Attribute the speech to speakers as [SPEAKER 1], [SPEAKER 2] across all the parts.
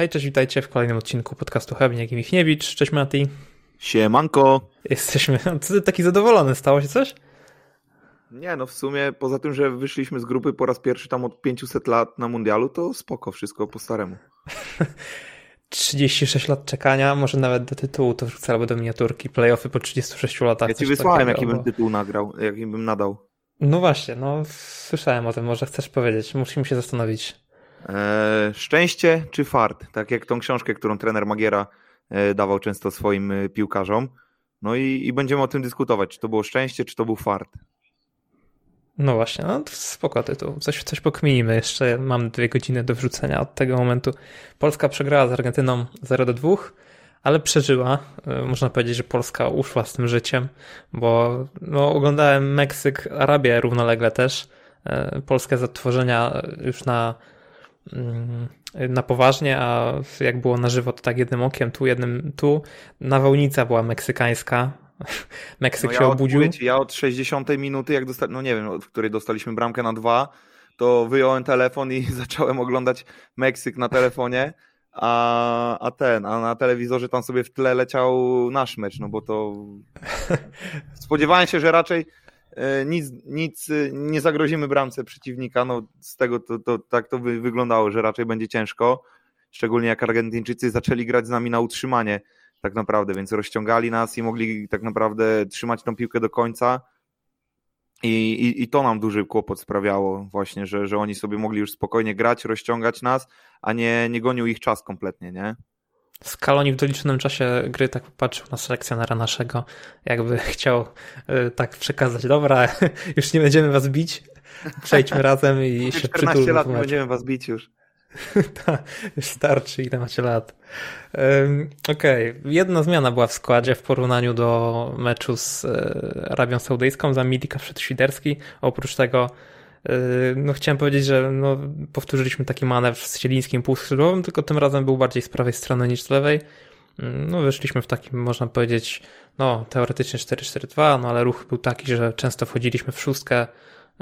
[SPEAKER 1] Hej, cześć, witajcie w kolejnym odcinku podcastu Hebniak i Michniewicz. Cześć Mati.
[SPEAKER 2] Siemanko.
[SPEAKER 1] Jesteśmy, ty taki zadowolony, stało się coś?
[SPEAKER 2] Nie, no w sumie poza tym, że wyszliśmy z grupy po raz pierwszy tam od 500 lat na mundialu, to spoko, wszystko po staremu.
[SPEAKER 1] 36 lat czekania, może nawet do tytułu to wrzucę albo do miniaturki, playoffy po 36 latach.
[SPEAKER 2] Ja ci wysłałem, jaki bym tytuł nagrał, jaki bym nadał.
[SPEAKER 1] No właśnie, no słyszałem o tym, może chcesz powiedzieć, musimy się zastanowić.
[SPEAKER 2] Eee, szczęście czy fart? Tak jak tą książkę, którą trener Magiera e, dawał często swoim e, piłkarzom. No i, i będziemy o tym dyskutować, czy to było szczęście, czy to był fart.
[SPEAKER 1] No właśnie, no spoko tytuł. Coś, coś pokminimy. Jeszcze mam dwie godziny do wrzucenia od tego momentu. Polska przegrała z Argentyną 0 do 2, ale przeżyła. E, można powiedzieć, że Polska uszła z tym życiem, bo no, oglądałem Meksyk, Arabię równolegle też. Polskę z odtworzenia już na na poważnie, a jak było na żywo, to tak jednym okiem, tu jednym tu. Nawałnica była meksykańska. Meksyk
[SPEAKER 2] no
[SPEAKER 1] się obudził.
[SPEAKER 2] Ci, ja od 60 minuty, jak dostali, no nie wiem, w której dostaliśmy bramkę na dwa, to wyjąłem telefon i zacząłem oglądać Meksyk na telefonie, a, a ten, a na telewizorze tam sobie w tle leciał nasz mecz, no bo to spodziewałem się, że raczej nic, nic e, nie zagrozimy bramce przeciwnika. No, z tego to, to tak to by wyglądało, że raczej będzie ciężko. Szczególnie jak Argentyńczycy zaczęli grać z nami na utrzymanie, tak naprawdę, więc rozciągali nas i mogli tak naprawdę trzymać tą piłkę do końca. I, i, I to nam duży kłopot sprawiało, właśnie, że, że oni sobie mogli już spokojnie grać, rozciągać nas, a nie, nie gonił ich czas kompletnie, nie?
[SPEAKER 1] Scaloni w doliczonym czasie gry tak popatrzył na selekcjonera naszego, jakby chciał y, tak przekazać, dobra, już nie będziemy was bić, przejdźmy razem i się 14
[SPEAKER 2] lat nie będziemy was bić już.
[SPEAKER 1] Ta, już starczy, ile macie lat. Um, Okej, okay. jedna zmiana była w składzie w porównaniu do meczu z y, Arabią Saudyjską za Milika Świderski. Oprócz tego no chciałem powiedzieć, że no, powtórzyliśmy taki manewr z Cielińskim półskrzydłowym, tylko tym razem był bardziej z prawej strony niż z lewej. Yy, no wyszliśmy w takim, można powiedzieć, no teoretycznie 4-4-2, no ale ruch był taki, że często wchodziliśmy w szóstkę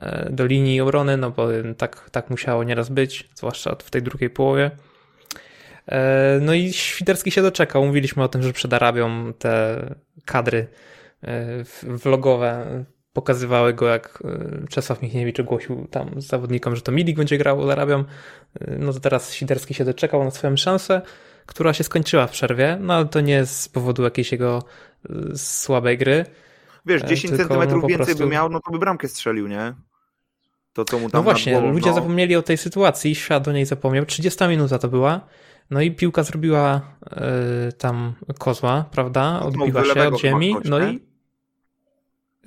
[SPEAKER 1] yy, do linii obrony, no bo tak, tak musiało nieraz być, zwłaszcza w tej drugiej połowie. No i Świderski się doczekał. Mówiliśmy o tym, że przed Arabią te kadry vlogowe pokazywały go, jak e, Czesław Michniewicz ogłosił tam zawodnikom, że to Milik będzie grał z Arabią. E, no to teraz Siderski się doczekał na swoją szansę, która się skończyła w przerwie, no ale to nie z powodu jakiejś jego e, słabej gry.
[SPEAKER 2] Wiesz, 10 Tylko, centymetrów no, więcej prostu... by miał, no to by bramkę strzelił, nie?
[SPEAKER 1] To, co mu tam no właśnie, głową, ludzie no... zapomnieli o tej sytuacji, świat o niej zapomniał. 30 minuta to była. No i piłka zrobiła y, tam kozła, prawda? Odbiła się od ziemi. no i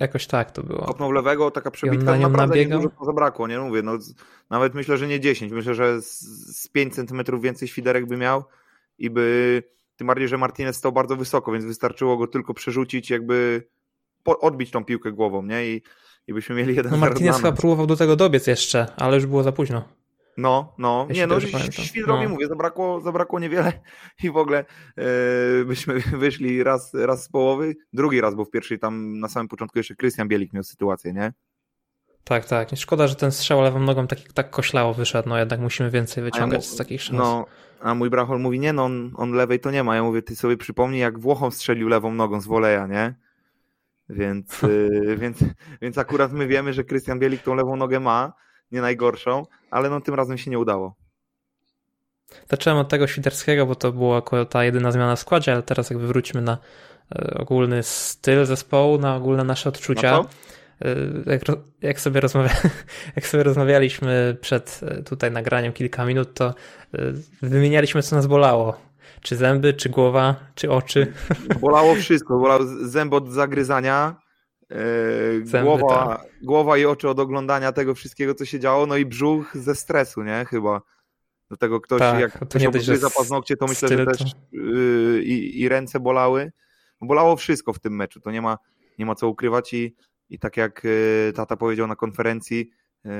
[SPEAKER 1] Jakoś tak to było.
[SPEAKER 2] Kopnął lewego, taka przebitka, na naprawdę nabiegał. nie dużo zabrakło, nie mówię, no, nawet myślę, że nie 10, myślę, że z, z 5 centymetrów więcej świderek by miał i by, tym bardziej, że Martinez stał bardzo wysoko, więc wystarczyło go tylko przerzucić, jakby odbić tą piłkę głową, nie, i, i byśmy mieli jeden
[SPEAKER 1] No Martinez chyba próbował do tego dobiec jeszcze, ale już było za późno.
[SPEAKER 2] No, no, nie, no, Świdrowi no. mówię, zabrakło, zabrakło niewiele i w ogóle yy, byśmy wyszli raz, raz z połowy, drugi raz, bo w pierwszej tam na samym początku jeszcze Krystian Bielik miał sytuację, nie?
[SPEAKER 1] Tak, tak. Szkoda, że ten strzał lewą nogą tak, tak koślało wyszedł, no jednak musimy więcej wyciągać ja mu, z takich szans.
[SPEAKER 2] No, a mój brachol mówi, nie no, on, on lewej to nie ma. Ja mówię, ty sobie przypomnij, jak Włochom strzelił lewą nogą z woleja, nie? Więc, yy, więc, więc akurat my wiemy, że Krystian Bielik tą lewą nogę ma, nie najgorszą, ale no tym razem się nie udało.
[SPEAKER 1] Zacząłem od tego Świderskiego, bo to była ta jedyna zmiana w składzie, ale teraz jakby wróćmy na e, ogólny styl zespołu, na ogólne nasze odczucia. E, jak, jak, sobie rozmawia, jak sobie rozmawialiśmy przed e, tutaj nagraniem kilka minut, to wymienialiśmy, co nas bolało. Czy zęby, czy głowa, czy oczy.
[SPEAKER 2] Bolało wszystko. Bolało zęby od zagryzania, Zęby, głowa, głowa i oczy od oglądania tego wszystkiego, co się działo, no i brzuch ze stresu, nie? Chyba. Do tego ktoś, tak, jak to ktoś obgryza paznokcie, to myślę, że też yy, i, i ręce bolały. Bolało wszystko w tym meczu, to nie ma, nie ma co ukrywać i, i tak jak yy, tata powiedział na konferencji, yy,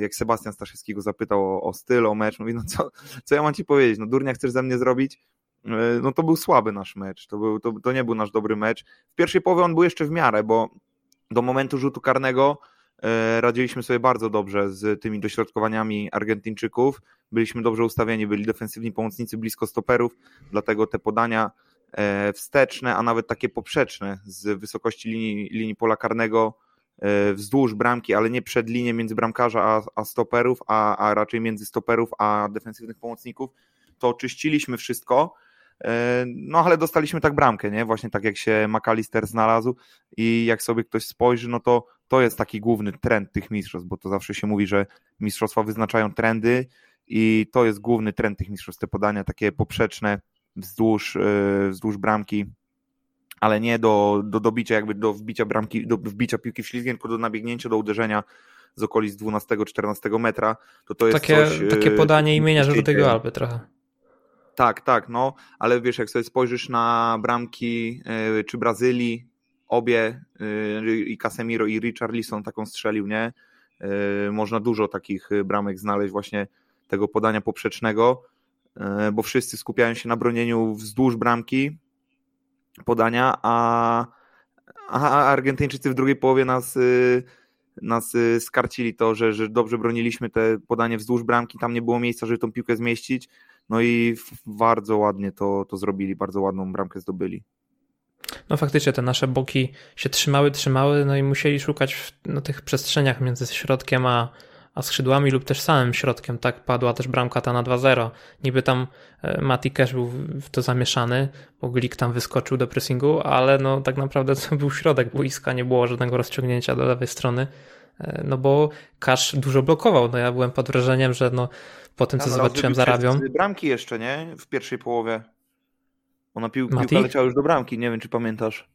[SPEAKER 2] jak Sebastian Staszewski go zapytał o, o styl, o mecz, mówi, no co, co ja mam ci powiedzieć, no durnia chcesz ze mnie zrobić? Yy, no to był słaby nasz mecz, to, był, to, to nie był nasz dobry mecz. W pierwszej połowie on był jeszcze w miarę, bo do momentu rzutu karnego e, radziliśmy sobie bardzo dobrze z tymi dośrodkowaniami Argentyńczyków. Byliśmy dobrze ustawieni, byli defensywni pomocnicy blisko stoperów, dlatego te podania e, wsteczne, a nawet takie poprzeczne z wysokości linii, linii pola karnego wzdłuż bramki, ale nie przed linią między bramkarza a, a stoperów, a, a raczej między stoperów a defensywnych pomocników, to oczyściliśmy wszystko E, no ale dostaliśmy tak bramkę, nie? Właśnie tak jak się McAllister znalazł i jak sobie ktoś spojrzy, no to to jest taki główny trend tych mistrzostw, bo to zawsze się mówi, że mistrzostwa wyznaczają trendy i to jest główny trend tych mistrzostw, te podania takie poprzeczne wzdłuż, e, wzdłuż bramki, ale nie do, do dobicia, jakby do wbicia bramki, do wbicia piłki w ślizgiem, tylko do nabiegnięcia, do uderzenia z okolic 12-14 metra, to to jest
[SPEAKER 1] takie,
[SPEAKER 2] coś,
[SPEAKER 1] takie
[SPEAKER 2] e,
[SPEAKER 1] podanie imienia Żółtego Alby trochę.
[SPEAKER 2] Tak, tak, no, ale wiesz, jak sobie spojrzysz na bramki yy, czy Brazylii, obie yy, i Casemiro i Richarlison taką strzelił, nie? Yy, można dużo takich bramek znaleźć właśnie tego podania poprzecznego, bo wszyscy skupiają się na bronieniu wzdłuż bramki podania, a, a Argentyńczycy w drugiej połowie nas nas skarcili to, że, że dobrze broniliśmy te podanie wzdłuż bramki, tam nie było miejsca, żeby tą piłkę zmieścić no i bardzo ładnie to, to zrobili, bardzo ładną bramkę zdobyli.
[SPEAKER 1] No faktycznie te nasze boki się trzymały, trzymały, no i musieli szukać w no, tych przestrzeniach między środkiem a, a skrzydłami lub też samym środkiem. Tak padła też bramka ta na 2-0. Niby tam e, Mati Cash był w to zamieszany, bo Glik tam wyskoczył do pressingu, ale no tak naprawdę to był środek boiska, nie było żadnego rozciągnięcia do lewej strony. E, no bo Cash dużo blokował. No ja byłem pod wrażeniem, że no po tym, co no, zobaczyłem za Rabią.
[SPEAKER 2] bramki jeszcze, nie? W pierwszej połowie. Ona pił, piłka leciała już do bramki, nie wiem, czy pamiętasz.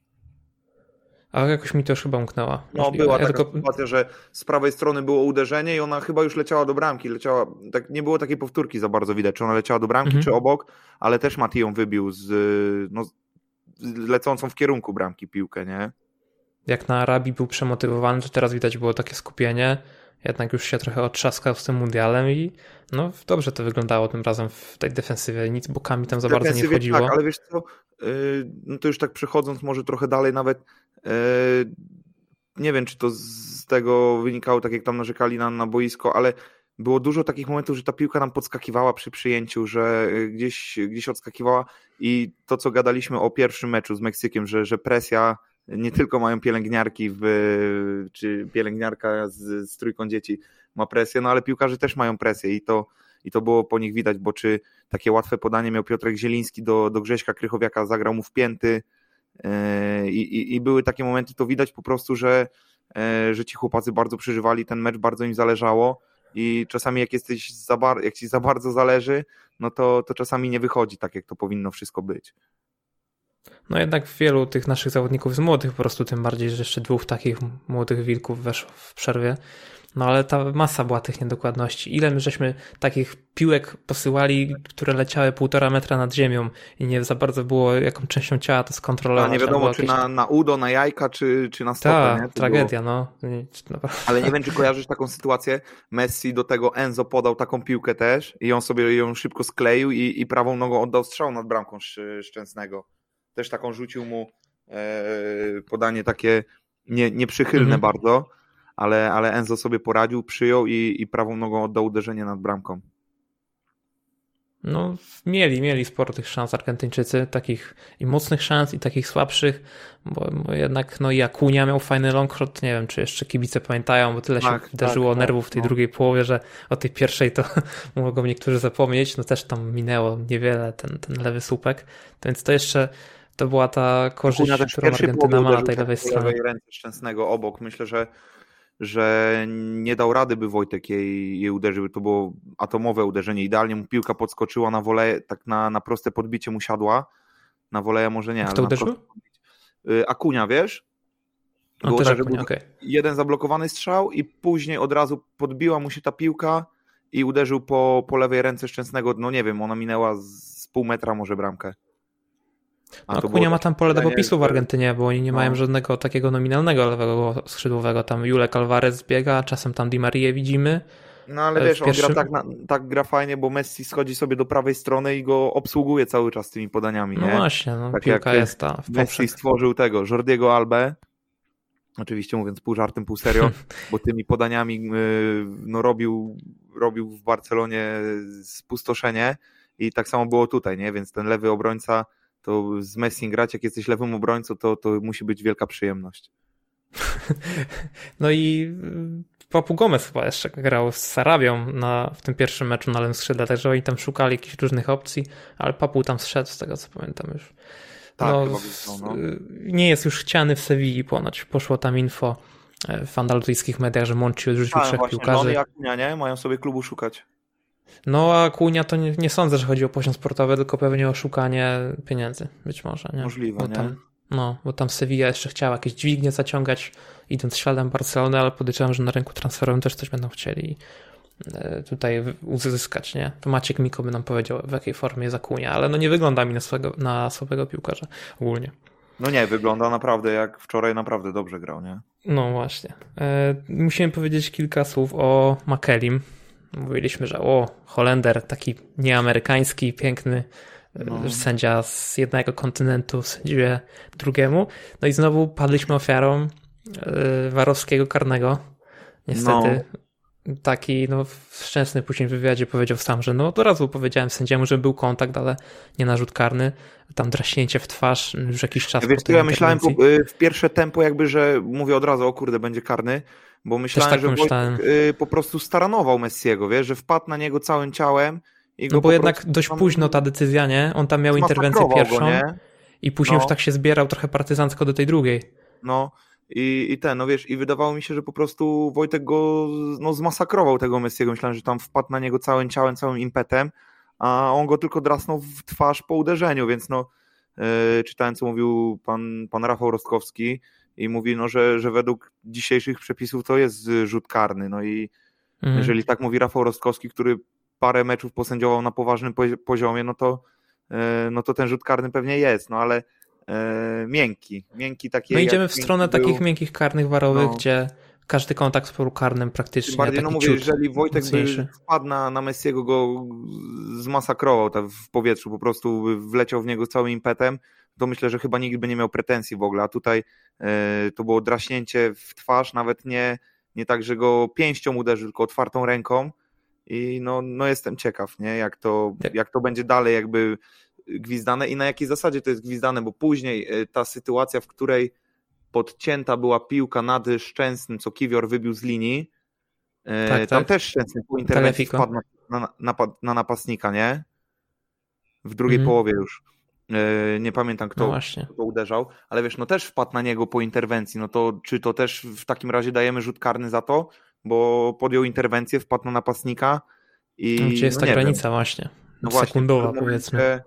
[SPEAKER 1] A jakoś mi to już chyba umknęła.
[SPEAKER 2] No była ja taka tylko... sytuacja, że z prawej strony było uderzenie i ona chyba już leciała do bramki. Leciała, tak, nie było takiej powtórki za bardzo widać, czy ona leciała do bramki, mhm. czy obok, ale też Mati ją wybił z, no, z lecącą w kierunku bramki piłkę, nie?
[SPEAKER 1] Jak na Arabii był przemotywowany, to teraz widać było takie skupienie jednak już się trochę otrzaskał z tym mundialem i no dobrze to wyglądało tym razem w tej defensywie. Nic bokami tam za bardzo nie chodziło.
[SPEAKER 2] Tak, ale wiesz co, yy, no to już tak przechodząc może trochę dalej nawet yy, nie wiem, czy to z tego wynikało, tak jak tam narzekali na, na boisko, ale było dużo takich momentów, że ta piłka nam podskakiwała przy przyjęciu, że gdzieś, gdzieś odskakiwała i to, co gadaliśmy o pierwszym meczu z Meksykiem, że, że presja nie tylko mają pielęgniarki, w, czy pielęgniarka z, z trójką dzieci ma presję, no ale piłkarze też mają presję i to, i to było po nich widać, bo czy takie łatwe podanie miał Piotrek Zieliński do, do Grześka Krychowiaka, zagrał mu w pięty e, i, i, były takie momenty, to widać po prostu, że, e, że ci chłopacy bardzo przeżywali ten mecz, bardzo im zależało i czasami jak jesteś za bar- jak ci za bardzo zależy, no to, to czasami nie wychodzi tak, jak to powinno wszystko być.
[SPEAKER 1] No jednak wielu tych naszych zawodników z młodych, po prostu tym bardziej, że jeszcze dwóch takich młodych wilków weszło w przerwie. No ale ta masa była tych niedokładności. Ile my żeśmy takich piłek posyłali, które leciały półtora metra nad ziemią i nie za bardzo było jaką częścią ciała to skontrolować.
[SPEAKER 2] A nie wiadomo, czy jakieś... na, na udo, na jajka, czy, czy na stopę.
[SPEAKER 1] Ta, tragedia, było...
[SPEAKER 2] no. Ale nie wiem, czy kojarzysz taką sytuację. Messi do tego Enzo podał taką piłkę też i on sobie ją szybko skleił i, i prawą nogą oddał strzał nad bramką Szczęsnego też taką rzucił mu e, podanie takie nie, nieprzychylne mhm. bardzo, ale, ale Enzo sobie poradził, przyjął i, i prawą nogą oddał uderzenie nad bramką.
[SPEAKER 1] No, mieli, mieli sporo tych szans Argentyńczycy, takich i mocnych szans, i takich słabszych, bo, bo jednak no i Akunia miał fajny longshot, nie wiem, czy jeszcze kibice pamiętają, bo tyle tak, się wydarzyło tak, nerwów w tej no. drugiej połowie, że o tej pierwszej to mogą niektórzy zapomnieć, no też tam minęło niewiele ten, ten lewy słupek, więc to jeszcze to była ta korzyść, którą Argentyna ma na tej lewej stronie. lewej
[SPEAKER 2] ręce Szczęsnego obok. Myślę, że, że nie dał rady, by Wojtek jej, jej uderzył. To było atomowe uderzenie. Idealnie mu piłka podskoczyła na wolę, tak na, na proste podbicie mu siadła. Na woleja może nie,
[SPEAKER 1] Kto uderzył?
[SPEAKER 2] Y, Akunia, wiesz?
[SPEAKER 1] No też tak, Akunia, okay.
[SPEAKER 2] Jeden zablokowany strzał i później od razu podbiła mu się ta piłka i uderzył po, po lewej ręce Szczęsnego. No nie wiem, ona minęła z pół metra może bramkę.
[SPEAKER 1] A no, Kunia ma tam pole do popisu w Argentynie, bo oni nie no. mają żadnego takiego nominalnego lewego skrzydłowego. Tam Julek Alvarez biega, czasem tam Di Maria widzimy.
[SPEAKER 2] No ale wiesz, pierwszym... on gra tak, tak gra fajnie, bo Messi schodzi sobie do prawej strony i go obsługuje cały czas tymi podaniami,
[SPEAKER 1] no
[SPEAKER 2] nie?
[SPEAKER 1] Właśnie, no, tak piłka jest ta.
[SPEAKER 2] W Messi stworzył tego, Jordiego Albę, Oczywiście mówiąc pół żartem, pół serio, bo tymi podaniami no, robił, robił w Barcelonie spustoszenie i tak samo było tutaj, nie? Więc ten lewy obrońca to z Messi grać, jak jesteś lewym obrońcą, to, to musi być wielka przyjemność.
[SPEAKER 1] No i y, Papu Gomez chyba jeszcze grał z Sarabią na, w tym pierwszym meczu na lewym skrzydle, także oni tam szukali jakichś różnych opcji, ale Papu tam zszedł, z tego co pamiętam już.
[SPEAKER 2] Tak, no,
[SPEAKER 1] no. Nie jest już chciany w Sewilli ponoć. Poszło tam info e, w andaluzyjskich mediach, że Monchi odrzucił trzech właśnie, piłkarzy.
[SPEAKER 2] No, Akunia, nie? Mają sobie klubu szukać.
[SPEAKER 1] No a Akunia to nie, nie, sądzę, że chodzi o poziom sportowy, tylko pewnie o szukanie pieniędzy. Być może, nie?
[SPEAKER 2] Możliwe, bo
[SPEAKER 1] tam, No, bo tam Sevilla jeszcze chciała jakieś dźwignie zaciągać, idąc śladem Barcelony, ale podejrzewam, że na rynku transferowym też coś będą chcieli e, tutaj uzyskać, nie? To Maciek Miko by nam powiedział, w jakiej formie jest Akunia, ale no nie wygląda mi na, swego, na słabego piłkarza ogólnie.
[SPEAKER 2] No nie, wygląda naprawdę jak wczoraj naprawdę dobrze grał, nie?
[SPEAKER 1] No właśnie. E, musimy powiedzieć kilka słów o Makelim, Mówiliśmy, że o, Holender, taki nieamerykański, piękny no. sędzia z jednego kontynentu sędziuje drugiemu. No i znowu padliśmy ofiarą yy, warowskiego karnego. Niestety. No. Taki, no, szczęsny później w wywiadzie powiedział sam, że no od razu powiedziałem sędziemu, że był kontakt, ale nie narzut karny. Tam draśnięcie w twarz już jakiś czas.
[SPEAKER 2] Wiesz, ja myślałem y, w pierwsze tempo jakby, że mówię od razu, o kurde, będzie karny, bo myślałem, tak że myślałem. Y, po prostu staranował Messiego, wiesz, że wpadł na niego całym ciałem. I
[SPEAKER 1] no bo jednak dość tam... późno ta decyzja, nie? On tam miał interwencję pierwszą go, i później no. już tak się zbierał trochę partyzancko do tej drugiej.
[SPEAKER 2] No i, i ten, no wiesz, i wydawało mi się, że po prostu Wojtek go no, zmasakrował tego Messiego. Myślałem, że tam wpadł na niego całym ciałem, całym impetem, a on go tylko drasnął w twarz po uderzeniu, więc no yy, czytałem, co mówił pan, pan Rafał Rostkowski, i mówi, no, że, że według dzisiejszych przepisów to jest rzut karny. No i mhm. jeżeli tak mówi Rafał Rostkowski, który parę meczów posędziował na poważnym poziomie, no to, e, no to ten rzut karny pewnie jest, no ale e, miękki, miękki taki.
[SPEAKER 1] No idziemy w stronę był. takich miękkich karnych warowych, no. gdzie każdy kontakt z polu karnym praktycznie. Tym
[SPEAKER 2] bardziej, no mówię, jeżeli Wojtek mocniejszy. by wpadł na, na Messiego, go zmasakrował w powietrzu, po prostu wleciał w niego całym impetem, to myślę, że chyba nikt by nie miał pretensji w ogóle, a tutaj e, to było draśnięcie w twarz, nawet nie, nie tak, że go pięścią uderzył, tylko otwartą ręką i no, no jestem ciekaw, nie? Jak, to, jak to będzie dalej jakby gwizdane i na jakiej zasadzie to jest gwizdane, bo później e, ta sytuacja, w której podcięta była piłka nad Szczęsnym, co Kiwior wybił z linii, e, tak, tam tak. też Szczęsny po interwencji wpadł na, na, na, na, napastnika, nie? W drugiej mm. połowie już. E, nie pamiętam kto, no kto uderzał, ale wiesz, no też wpadł na niego po interwencji, no to czy to też w takim razie dajemy rzut karny za to, bo podjął interwencję, wpadł na napastnika i...
[SPEAKER 1] No, gdzie jest
[SPEAKER 2] no,
[SPEAKER 1] ta granica wiem. właśnie? No Sekundowa właśnie, powiedzmy.
[SPEAKER 2] Momencie,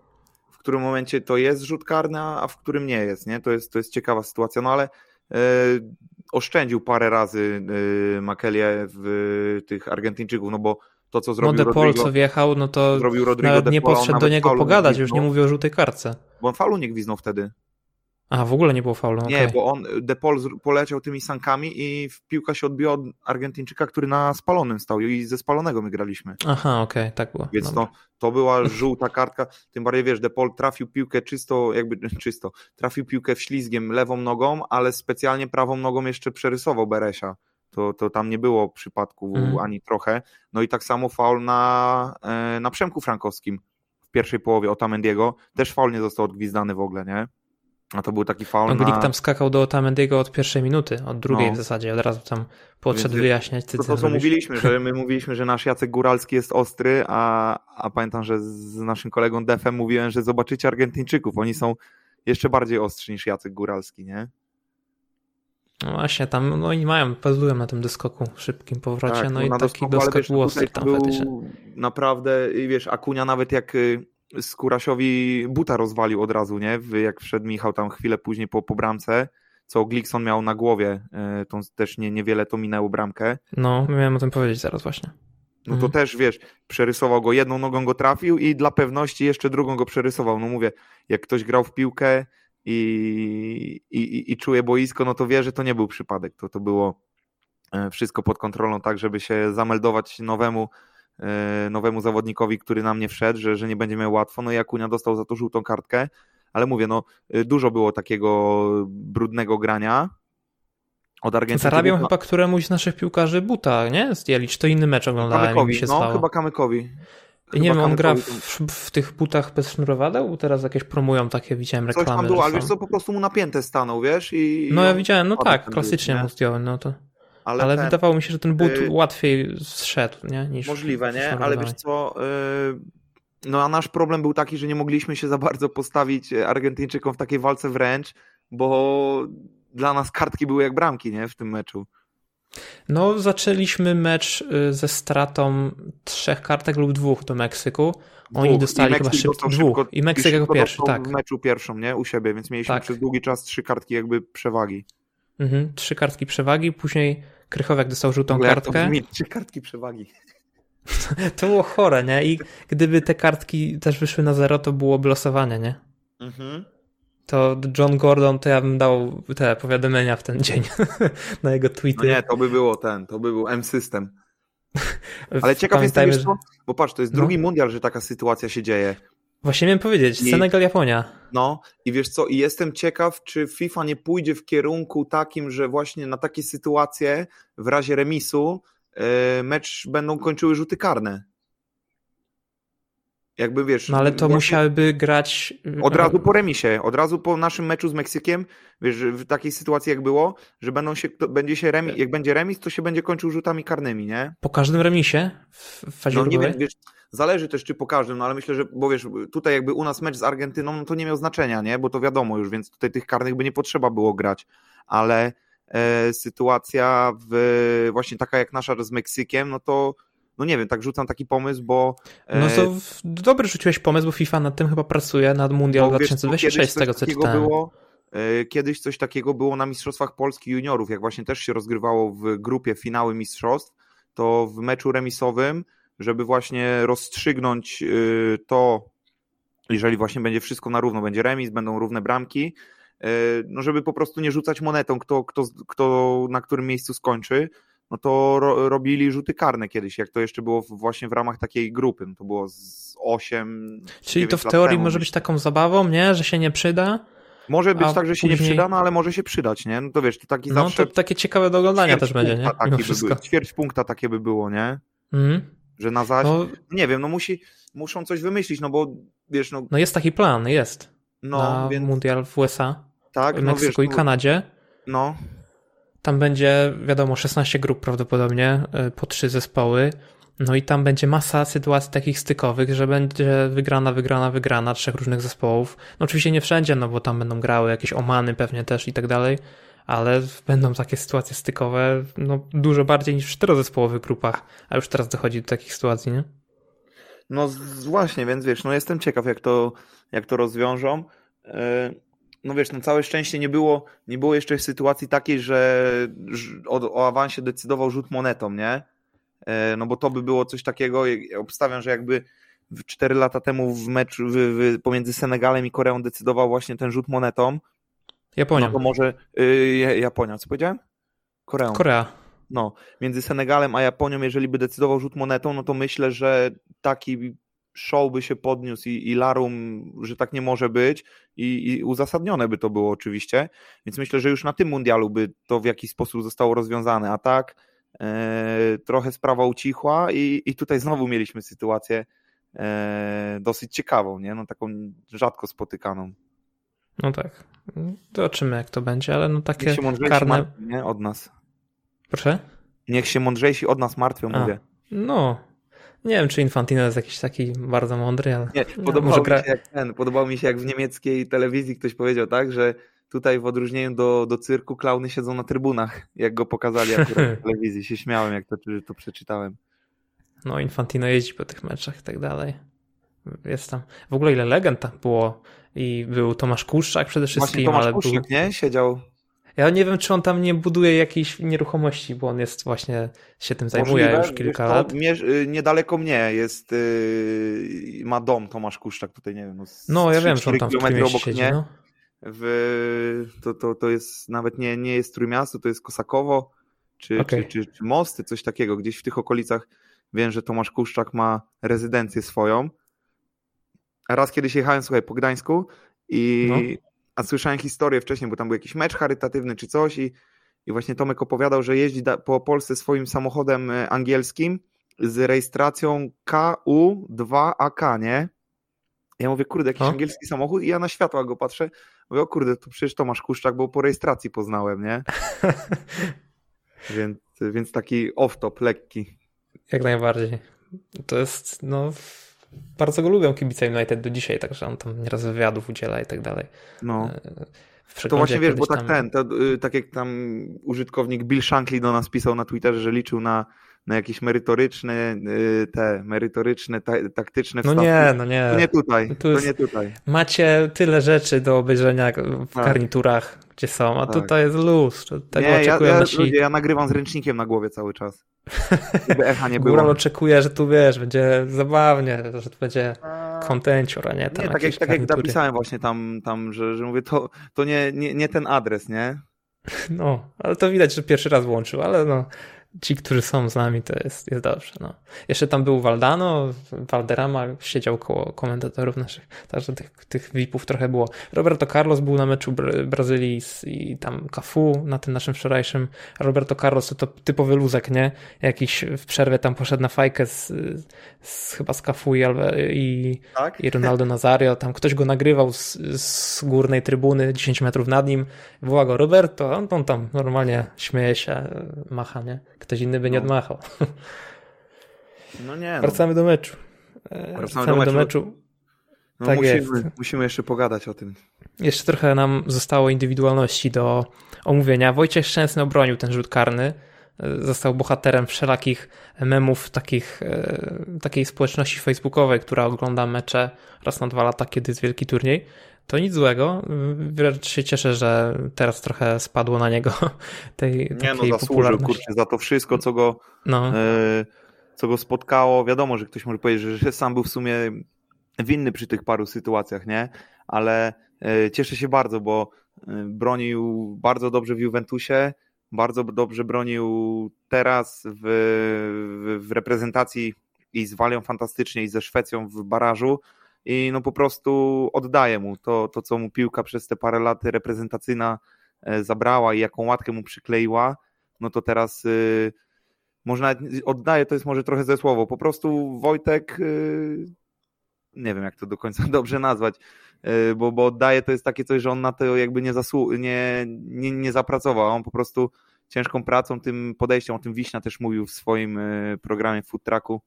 [SPEAKER 2] w którym momencie to jest rzut karny, a w którym nie jest, nie? To jest, to jest ciekawa sytuacja, no ale e, oszczędził parę razy e, Makelie w tych Argentyńczyków, no bo to, co zrobił no De Paul,
[SPEAKER 1] co wjechał, no to zrobił Rodrigo nawet nie podszedł do niego pogadać, już nie mówił o żółtej karce.
[SPEAKER 2] Bo on falu nie gwiznął wtedy.
[SPEAKER 1] A, w ogóle nie było faulu.
[SPEAKER 2] Nie, okay. bo on, De Paul poleciał tymi sankami i piłka się odbiła od Argentyńczyka, który na spalonym stał i ze spalonego my graliśmy.
[SPEAKER 1] Aha, okej, okay, tak było.
[SPEAKER 2] Więc to, to była żółta kartka, tym bardziej wiesz, De Paul trafił piłkę czysto, jakby czysto, trafił piłkę w ślizgiem lewą nogą, ale specjalnie prawą nogą jeszcze przerysował Beresia to, to tam nie było przypadku mm. ani trochę. No i tak samo faul na, e, na Przemku Frankowskim w pierwszej połowie Otamendiego, też faul nie został odgwizdany w ogóle, nie? A to był taki faul
[SPEAKER 1] Anglik na... tam skakał do Otamendiego od pierwszej minuty, od drugiej no. w zasadzie, od razu tam podszedł Więc, wyjaśniać.
[SPEAKER 2] To, to co mówiliśmy, że my mówiliśmy, że nasz Jacek Góralski jest ostry, a, a pamiętam, że z naszym kolegą Defem mówiłem, że zobaczycie Argentyńczyków, oni są jeszcze bardziej ostrzy niż Jacek Góralski, nie?
[SPEAKER 1] No właśnie, tam no i mają, bazują na tym doskoku, szybkim powrocie, tak, no i taki doskok był ostry tam faktycznie.
[SPEAKER 2] Naprawdę, wiesz, Akunia nawet jak y, Skurasiowi buta rozwalił od razu, nie? Jak wszedł Michał tam chwilę później po, po bramce, co Glikson miał na głowie, y, to też nie, niewiele to minęło bramkę.
[SPEAKER 1] No, miałem o tym powiedzieć zaraz właśnie.
[SPEAKER 2] No to mhm. też, wiesz, przerysował go, jedną nogą go trafił i dla pewności jeszcze drugą go przerysował. No mówię, jak ktoś grał w piłkę, i, i, i czuje boisko, no to wie, że to nie był przypadek. To, to było e, wszystko pod kontrolą, tak, żeby się zameldować nowemu, e, nowemu zawodnikowi, który nam nie wszedł, że, że nie będzie miał łatwo. No i Akunia dostał za to żółtą kartkę, ale mówię, no e, dużo było takiego brudnego grania, Od Argentyny.
[SPEAKER 1] Zarabią chyba któremuś z naszych piłkarzy buta, nie? Zdjęli, czy to inny mecz oglądałem
[SPEAKER 2] Kamykowi,
[SPEAKER 1] mi się
[SPEAKER 2] no
[SPEAKER 1] stało.
[SPEAKER 2] chyba Kamykowi.
[SPEAKER 1] I nie wiem, on gra w, w tych butach bez sznurowadeł? Teraz jakieś promują takie, widziałem
[SPEAKER 2] Coś
[SPEAKER 1] reklamy.
[SPEAKER 2] tam było, ale wiesz co, po prostu mu napięte stanął, wiesz? I,
[SPEAKER 1] No
[SPEAKER 2] i
[SPEAKER 1] ja widziałem, no tak, klasycznie mu zdjąłem, no to.
[SPEAKER 2] Ale,
[SPEAKER 1] Ale
[SPEAKER 2] ten,
[SPEAKER 1] wydawało mi się, że ten but
[SPEAKER 2] y-
[SPEAKER 1] łatwiej zszedł, nie? Niż
[SPEAKER 2] Możliwe, nie? Ale wiesz co, yy, no a nasz problem był taki, że nie mogliśmy się za bardzo postawić e, Argentyńczykom w takiej walce wręcz, bo dla nas kartki były jak bramki, nie? W tym meczu.
[SPEAKER 1] No, zaczęliśmy mecz y, ze stratą trzech kartek lub dwóch do Meksyku. Oni
[SPEAKER 2] Dwóch.
[SPEAKER 1] dostali chyba
[SPEAKER 2] Meksyk
[SPEAKER 1] szyb...
[SPEAKER 2] dostał
[SPEAKER 1] dwóch.
[SPEAKER 2] szybko-
[SPEAKER 1] I Meksyk jako
[SPEAKER 2] szybko
[SPEAKER 1] pierwszy, tak.
[SPEAKER 2] w meczu pierwszą, nie? U siebie, więc mieliśmy
[SPEAKER 1] Tak.
[SPEAKER 2] przez długi czas trzy kartki jakby przewagi.
[SPEAKER 1] Mhm, trzy kartki przewagi, później Krychowiak dostał żółtą
[SPEAKER 2] to
[SPEAKER 1] kartkę.
[SPEAKER 2] brzmi, Trzy kartki przewagi.
[SPEAKER 1] To było chore, nie? I gdyby te kartki też wyszły na zero, to byłoby losowanie, nie?
[SPEAKER 2] Mhm.
[SPEAKER 1] To John Gordon, to ja bym dał te powiadomienia w ten dzień na jego
[SPEAKER 2] No
[SPEAKER 1] tweety.
[SPEAKER 2] nie, to by było ten, to by był M-System. Ale ciekaw jestem, wiesz co? Bo patrz, to jest
[SPEAKER 1] No.
[SPEAKER 2] drugi mundial, że taka sytuacja się dzieje.
[SPEAKER 1] Właśnie miałem powiedzieć,
[SPEAKER 2] I-
[SPEAKER 1] Senegal, Japonia.
[SPEAKER 2] No i wiesz co, i jestem ciekaw, czy FIFA nie pójdzie w kierunku takim, że właśnie na takie sytuacje w razie remisu yy, mecz będą kończyły rzuty karne. Jakby wiesz.
[SPEAKER 1] No ale to
[SPEAKER 2] właśnie
[SPEAKER 1] musiałyby grać...
[SPEAKER 2] Od razu po remisie, od razu po naszym meczu z Meksykiem, wiesz, w takiej sytuacji jak było, że będą się, będzie się remis, jak będzie remis, to się będzie kończył rzutami karnymi, nie?
[SPEAKER 1] Po każdym remisie w fazie
[SPEAKER 2] No nie wiem, wiesz, zależy też czy po każdym, no ale myślę, że, bo wiesz, tutaj jakby u nas mecz z Argentyną, no to nie miał znaczenia, nie, bo to wiadomo już, więc tutaj tych karnych by nie potrzeba było grać, ale e, sytuacja w, właśnie taka jak nasza z Meksykiem, no to, no nie wiem, tak rzucam taki pomysł, bo e,
[SPEAKER 1] No to w- dobry rzuciłeś pomysł, bo FIFA nad tym chyba pracuje, nad Mundial
[SPEAKER 2] co,
[SPEAKER 1] 2026
[SPEAKER 2] kiedyś
[SPEAKER 1] z tego co czytałem.
[SPEAKER 2] Było, e, kiedyś coś takiego było na Mistrzostwach Polski Juniorów, jak właśnie też się rozgrywało w grupie finały mistrzostw, to w meczu remisowym, żeby właśnie rozstrzygnąć y, to, jeżeli właśnie będzie wszystko na równo, będzie remis, będą równe bramki, no żeby po prostu nie rzucać monetą, kto, kto, kto na którym miejscu skończy, no to ro, robili rzuty karne kiedyś, jak to jeszcze było w, właśnie w ramach takiej grupy, no to było z 8
[SPEAKER 1] Czyli to
[SPEAKER 2] 9
[SPEAKER 1] w teorii
[SPEAKER 2] temu,
[SPEAKER 1] może być taką zabawą, nie? Że się nie przyda.
[SPEAKER 2] Może być
[SPEAKER 1] A
[SPEAKER 2] tak, że się nie przyda, no ale może się przydać, nie? No to wiesz, to taki
[SPEAKER 1] No
[SPEAKER 2] zawsze
[SPEAKER 1] to takie ciekawe do oglądania też będzie, nie?
[SPEAKER 2] Taki by, ćwierć punkta takie by było, nie?
[SPEAKER 1] Mhm.
[SPEAKER 2] Że na zaś,
[SPEAKER 1] No,
[SPEAKER 2] nie wiem, no musi, muszą coś wymyślić, no bo wiesz, no,
[SPEAKER 1] no jest taki plan, jest.
[SPEAKER 2] no
[SPEAKER 1] na
[SPEAKER 2] więc
[SPEAKER 1] Mundial w USA,
[SPEAKER 2] tak, no
[SPEAKER 1] Meksyku
[SPEAKER 2] wiesz,
[SPEAKER 1] i Kanadzie.
[SPEAKER 2] no,
[SPEAKER 1] Tam będzie, wiadomo, 16 grup prawdopodobnie, y, po trzy zespoły. No i tam będzie masa sytuacji takich stykowych, że będzie wygrana, wygrana, wygrana trzech różnych zespołów. No oczywiście nie wszędzie, no bo tam będą grały jakieś omany pewnie też i tak dalej, ale będą takie sytuacje stykowe, no dużo bardziej niż w czterozespołowych grupach, a już teraz dochodzi do takich sytuacji, nie?
[SPEAKER 2] no właśnie, więc wiesz, no jestem ciekaw, jak to, jak to rozwiążą. Yy, No wiesz, no całe szczęście nie było, nie było jeszcze sytuacji takiej, że o, o awansie decydował rzut monetą, nie? Yy, No bo to by było coś takiego, obstawiam, że jakby w 4 lata temu w meczu w, w, pomiędzy Senegalem i Koreą decydował właśnie ten rzut monetą,
[SPEAKER 1] Japonia,
[SPEAKER 2] no to może yy, Japonia, co powiedziałem? Koreą.
[SPEAKER 1] Korea.
[SPEAKER 2] No, między Senegalem a Japonią, jeżeli by decydował rzut monetą, no to myślę, że taki show by się podniósł i, i larum, że tak nie może być i, i uzasadnione by to było oczywiście, więc myślę, że już na tym mundialu by to w jakiś sposób zostało rozwiązane, a tak e, trochę sprawa ucichła i, i tutaj znowu mieliśmy sytuację e, dosyć ciekawą, nie? No taką rzadko spotykaną.
[SPEAKER 1] No tak. Zobaczymy jak to będzie, ale no takie karne...
[SPEAKER 2] martwią, nie? Od nas.
[SPEAKER 1] Proszę?
[SPEAKER 2] Niech się mądrzejsi od nas martwią,
[SPEAKER 1] A.
[SPEAKER 2] mówię.
[SPEAKER 1] No. Nie wiem, czy Infantino jest jakiś taki bardzo mądry, ale
[SPEAKER 2] Nie,
[SPEAKER 1] No,
[SPEAKER 2] podobało,
[SPEAKER 1] może
[SPEAKER 2] mi się jak ten, podobało mi się jak w niemieckiej telewizji ktoś powiedział tak, że tutaj w odróżnieniu do, do cyrku klauny siedzą na trybunach, jak go pokazali akurat w telewizji. Się śmiałem, jak to, to przeczytałem.
[SPEAKER 1] no Infantino jeździ po tych meczach i tak dalej. Jest tam. W ogóle ile legend tam było i był Tomasz Kuszczak przede
[SPEAKER 2] Właśnie
[SPEAKER 1] wszystkim,
[SPEAKER 2] Tomasz
[SPEAKER 1] ale
[SPEAKER 2] Kuszczyk,
[SPEAKER 1] był...
[SPEAKER 2] nie? Siedział.
[SPEAKER 1] Ja nie wiem, czy on tam nie buduje jakiejś nieruchomości, bo on jest właśnie, się tym zajmuje
[SPEAKER 2] Możliwe,
[SPEAKER 1] już kilka
[SPEAKER 2] co,
[SPEAKER 1] lat.
[SPEAKER 2] y, niedaleko mnie jest, yy, ma dom Tomasz Kuszczak tutaj, nie wiem. No,
[SPEAKER 1] No, ja wiem, że on
[SPEAKER 2] 3-4
[SPEAKER 1] tam w
[SPEAKER 2] obok
[SPEAKER 1] siedzi, no.
[SPEAKER 2] w, to, to, to jest nawet nie, nie jest Trójmiasto, to jest Kosakowo, czy,
[SPEAKER 1] Okej.
[SPEAKER 2] czy, czy, czy Mosty, coś takiego. Gdzieś w tych okolicach wiem, że Tomasz Kuszczak ma rezydencję swoją. Raz kiedyś jechałem, słuchaj, po Gdańsku i
[SPEAKER 1] No.
[SPEAKER 2] A słyszałem historię wcześniej, bo tam był jakiś mecz charytatywny czy coś i, i właśnie Tomek opowiadał, że jeździ po Polsce swoim samochodem e, angielskim z rejestracją KU2AK, nie? Ja mówię, kurde, jakiś o? angielski samochód i ja na światła go patrzę, mówię, o kurde, to przecież Tomasz Kuszczak, bo po rejestracji poznałem, nie? więc, więc taki off-top, lekki.
[SPEAKER 1] Jak najbardziej. To jest, no, bardzo go lubią kibice United do dzisiaj, także on tam nieraz wywiadów udziela i tak dalej.
[SPEAKER 2] No. E, to właśnie wiesz, bo tak tam... ten, to, y, tak jak tam użytkownik Bill Shankly do nas pisał na Twitterze, że liczył na na jakieś merytoryczne, y, te merytoryczne, ta, taktyczne
[SPEAKER 1] wstawki. No nie, no nie.
[SPEAKER 2] To nie tutaj, to nie tutaj.
[SPEAKER 1] Macie tyle rzeczy do obejrzenia w tak. garniturach, gdzie są, a tak. tutaj jest luz. Tego nie, ja,
[SPEAKER 2] ja,
[SPEAKER 1] ci...
[SPEAKER 2] ludzie, ja nagrywam z ręcznikiem na głowie cały czas. Echa nie było.
[SPEAKER 1] Góral oczekuje, że tu wiesz, będzie zabawnie, że tu będzie kontencior, a nie tam
[SPEAKER 2] Nie, tak jak, tak jak napisałem właśnie tam, tam że, że mówię, to, to nie, nie, nie ten adres, nie?
[SPEAKER 1] No, ale to widać, że pierwszy raz włączył, ale no, ci, którzy są z nami, to jest, jest dobrze. No. Jeszcze tam był Valdano, Valderrama siedział koło komentatorów naszych, także tych, tych VIP-ów trochę było. Roberto Carlos był na meczu Bra Brazylii i tam Cafu na tym naszym wczorajszym. Roberto Carlos to, to typowy luzek, nie? Jakiś w przerwie tam poszedł na fajkę z, z chyba z Cafu i, i, tak? i Ronaldo Nazario. Tam ktoś go nagrywał z, z górnej trybuny, 10 metrów nad nim. Woła go Roberto, on, on tam normalnie śmieje się, macha, nie? Ktoś inny by nie no. odmachał.
[SPEAKER 2] No nie. No.
[SPEAKER 1] Wracamy do meczu.
[SPEAKER 2] Wracamy, Wracamy do meczu. Do meczu. No tak musimy, jest. musimy jeszcze pogadać o tym.
[SPEAKER 1] Jeszcze trochę nam zostało indywidualności do omówienia. Wojciech Szczęsny obronił ten rzut karny. Został bohaterem wszelakich memów takich, e, takiej społeczności facebookowej, która ogląda mecze raz na dwa lata, kiedy jest wielki turniej to nic złego. Wręcz się cieszę, że teraz trochę spadło na niego tej Nie no, zasłużył kurczę,
[SPEAKER 2] za to wszystko, co go, no. e, co go spotkało. Wiadomo, że ktoś może powiedzieć, że, sam był w sumie winny przy tych paru sytuacjach, nie? Ale e, cieszę się bardzo, bo e, bronił bardzo dobrze w Juventusie, bardzo dobrze bronił teraz w, w, w reprezentacji i z Walią fantastycznie i ze Szwecją w barażu i no po prostu oddaje mu to, to co mu piłka przez te parę lat reprezentacyjna e, zabrała i jaką łatkę mu przykleiła, no to teraz yy, można oddaje, to jest może trochę ze słowo, po prostu Wojtek yy, nie wiem jak to do końca dobrze nazwać, yy, bo, bo oddaje to jest takie coś, że on na to jakby nie, zasłu- nie, nie, nie zapracował, on po prostu ciężką pracą, tym podejściem, o tym Wiśnia też mówił w swoim programie Food Trucku,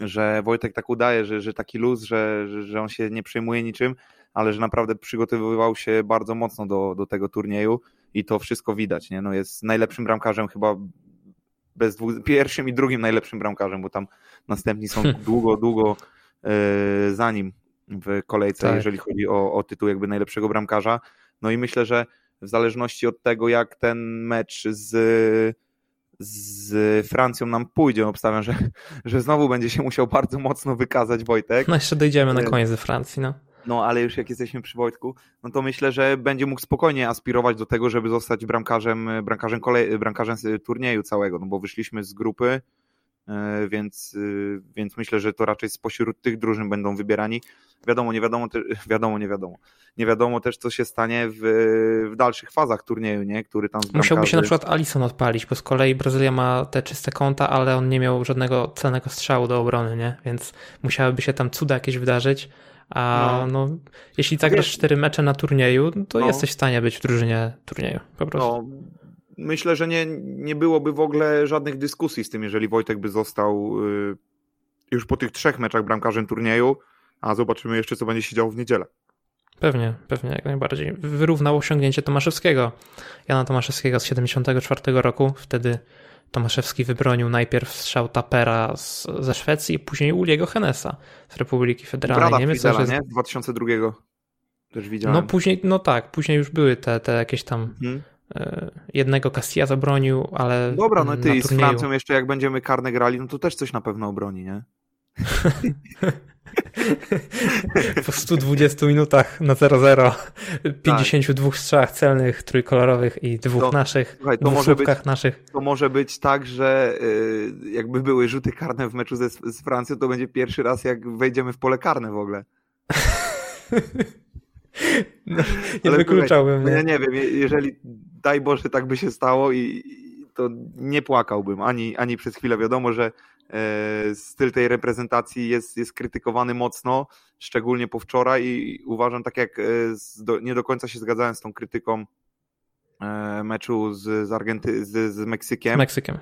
[SPEAKER 2] że Wojtek tak udaje, że, że taki luz, że, że on się nie przejmuje niczym, ale że naprawdę przygotowywał się bardzo mocno do, do tego turnieju i to wszystko widać. Nie? No jest najlepszym bramkarzem chyba bez dwóch, pierwszym i drugim najlepszym bramkarzem, bo tam następni są długo, długo yy, za nim w kolejce, tak. jeżeli chodzi o, o tytuł jakby najlepszego bramkarza. No i myślę, że w zależności od tego, jak ten mecz z z Francją nam pójdzie. Obstawiam, że, że znowu będzie się musiał bardzo mocno wykazać Wojtek.
[SPEAKER 1] No jeszcze dojdziemy na koniec ze Francji, no.
[SPEAKER 2] No, ale już jak jesteśmy przy Wojtku, no to myślę, że będzie mógł spokojnie aspirować do tego, żeby zostać bramkarzem, bramkarzem, kolej, bramkarzem turnieju całego, no bo wyszliśmy z grupy, E, więc, e, więc myślę, że to raczej spośród tych drużyn będą wybierani. Wiadomo, nie wiadomo, wiadomo, nie wiadomo. Nie wiadomo też, co się stanie w, w dalszych fazach turnieju, nie? który tam
[SPEAKER 1] Musiałby się na przykład Alison odpalić, bo z kolei Brazylia ma te czyste konta, ale on nie miał żadnego celnego strzału do obrony, nie? Więc musiałyby się tam cuda jakieś wydarzyć. A no, no jeśli zagrasz cztery mecze na turnieju, to no. jesteś w stanie być w drużynie turnieju. Po prostu. No,
[SPEAKER 2] myślę, że nie, nie byłoby w ogóle żadnych dyskusji z tym, jeżeli Wojtek by został y, już po tych trzech meczach bramkarzem turnieju, a zobaczymy jeszcze, co będzie się działo w niedzielę.
[SPEAKER 1] Pewnie, pewnie, jak najbardziej. Wyrównał osiągnięcie Tomaszewskiego. Jana Tomaszewskiego z 74 roku. Wtedy Tomaszewski wybronił najpierw strzał Tapera z, ze Szwecji, później Uliego Henesa z Republiki Federalnej
[SPEAKER 2] Brada Niemiec. Fidela, nie? 2002 też widziałem.
[SPEAKER 1] No później, no tak, później już były te, te jakieś tam hmm. E, jednego Castilla zabronił, ale.
[SPEAKER 2] Dobra, no ty i z Francją jeszcze jak będziemy karne grali, no to też coś na pewno obroni, nie?
[SPEAKER 1] po 120 minutach na 0-0, 52 tak. strzałach celnych, trójkolorowych i dwóch to, naszych, słuchaj, to może być, naszych.
[SPEAKER 2] To może być tak, że yy, jakby były rzuty karne w meczu ze, z Francją, to będzie pierwszy raz jak wejdziemy w pole karne w ogóle.
[SPEAKER 1] No, nie wykluczałbym.
[SPEAKER 2] Nie? Ja nie wiem, jeżeli daj Boże tak by się stało i to nie płakałbym ani, ani przez chwilę. Wiadomo, że e, styl tej reprezentacji jest, jest krytykowany mocno, szczególnie po wczoraj i uważam tak jak e, nie do końca się zgadzałem z tą krytyką e, meczu z, z, Argenty z, z Meksykiem.
[SPEAKER 1] Z Meksykiem.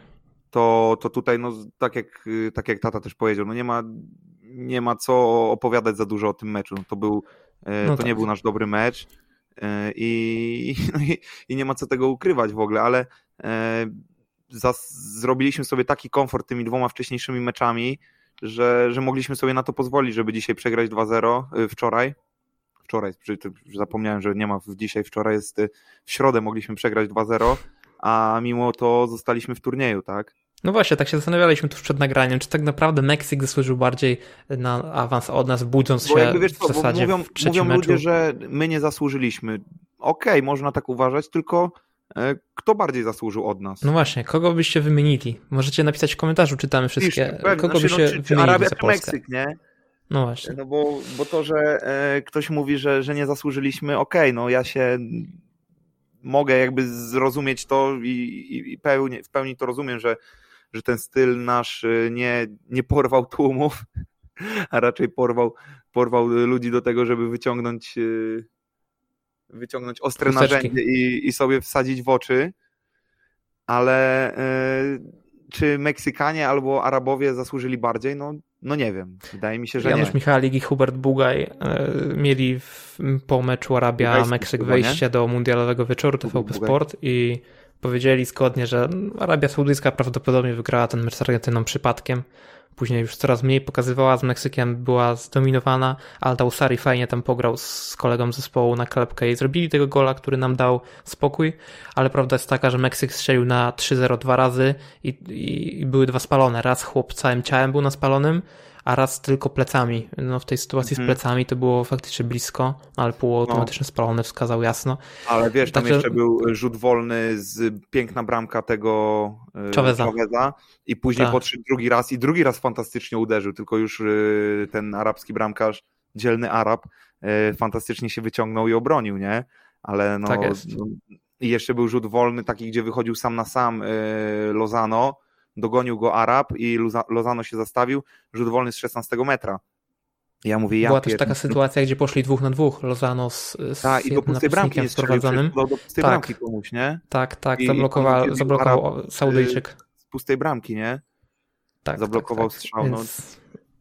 [SPEAKER 2] To, to tutaj, no, tak, jak, tak jak tata też powiedział, no nie ma, nie ma co opowiadać za dużo o tym meczu. To, był, no to tak. nie był nasz dobry mecz i, no i, i, nie ma co tego ukrywać w ogóle, ale zrobiliśmy sobie taki komfort tymi dwoma wcześniejszymi meczami, że, że mogliśmy sobie na to pozwolić, żeby dzisiaj przegrać 2-0 y, wczoraj. Wczoraj, zapomniałem, że nie ma dzisiaj, wczoraj jest w środę mogliśmy przegrać 2-0, a mimo to zostaliśmy w turnieju, tak?
[SPEAKER 1] No właśnie, tak się zastanawialiśmy tuż przed nagraniem, czy tak naprawdę Meksyk zasłużył bardziej na awans od nas, budząc bo się wiesz co, w zasadzie
[SPEAKER 2] mówią,
[SPEAKER 1] w
[SPEAKER 2] mówią
[SPEAKER 1] meczu.
[SPEAKER 2] ludzie, że my nie zasłużyliśmy. Okej, okay, można tak uważać, tylko E, kto bardziej zasłużył od nas?
[SPEAKER 1] No właśnie, kogo byście wymienili? Możecie napisać w komentarzu, czytamy wszystkie. Pisz, kogo znaczy, byście no, czy, czy
[SPEAKER 2] Arabia,
[SPEAKER 1] czy
[SPEAKER 2] Meksyk, nie?
[SPEAKER 1] No właśnie.
[SPEAKER 2] No bo, bo to, że e, ktoś mówi, że, że nie zasłużyliśmy, okej, okay, no ja się mogę jakby zrozumieć to i, i, i pełni, w pełni to rozumiem, że, że ten styl nasz e, nie, nie porwał tłumów, a raczej porwał, porwał ludzi do tego, żeby wyciągnąć e, wyciągnąć ostre Chusteczki. narzędzie i, i sobie wsadzić w oczy, ale y, czy Meksykanie albo Arabowie zasłużyli bardziej? No, no nie wiem. Wydaje mi się, że
[SPEAKER 1] Janusz
[SPEAKER 2] nie.
[SPEAKER 1] Michalik i Hubert Bugaj y, mieli w, po meczu Arabia-Meksyk wejście do mundialowego wieczoru TVP Sport i powiedzieli zgodnie, że Arabia Saudyjska prawdopodobnie wygrała ten mecz z Argentyną przypadkiem później już coraz mniej pokazywała, z Meksykiem była zdominowana, ale Dausari fajnie tam pograł z kolegą zespołu na klepkę i zrobili tego gola, który nam dał spokój, ale prawda jest taka, że Meksyk strzelił na 3-0 dwa razy i, i, i były dwa spalone. Raz chłop całym ciałem był na spalonym, a raz tylko plecami. No w tej sytuacji mm. z mhm. plecami to było faktycznie blisko, ale półautomatyczne no. spalone wskazał jasno.
[SPEAKER 2] Ale wiesz, tam Także... jeszcze był rzut wolny z piękna bramka tego
[SPEAKER 1] e, Chaveza, Chaveza
[SPEAKER 2] i później tak. podszedł drugi raz i drugi raz fantastycznie uderzył, tylko już e, ten arabski bramkarz, dzielny Arab, e, fantastycznie się wyciągnął i obronił, nie? Ale no,
[SPEAKER 1] tak jest.
[SPEAKER 2] no i jeszcze był rzut wolny, taki, gdzie wychodził sam na sam Lozano, dogonił go Arab i Lozano się zastawił, rzut wolny z 16 metra. Ja mówię, ja
[SPEAKER 1] Była też taka sytuacja, gdzie poszli dwóch na dwóch, Lozano z, z
[SPEAKER 2] tak, i do pustej bramki nie sprowadzonym. Do, pustej tak, bramki komuś, nie?
[SPEAKER 1] Tak, tak, I zablokował, zablokował Arab, Saudyjczyk.
[SPEAKER 2] Z pustej bramki, nie? Tak, zablokował tak, tak. strzał. No,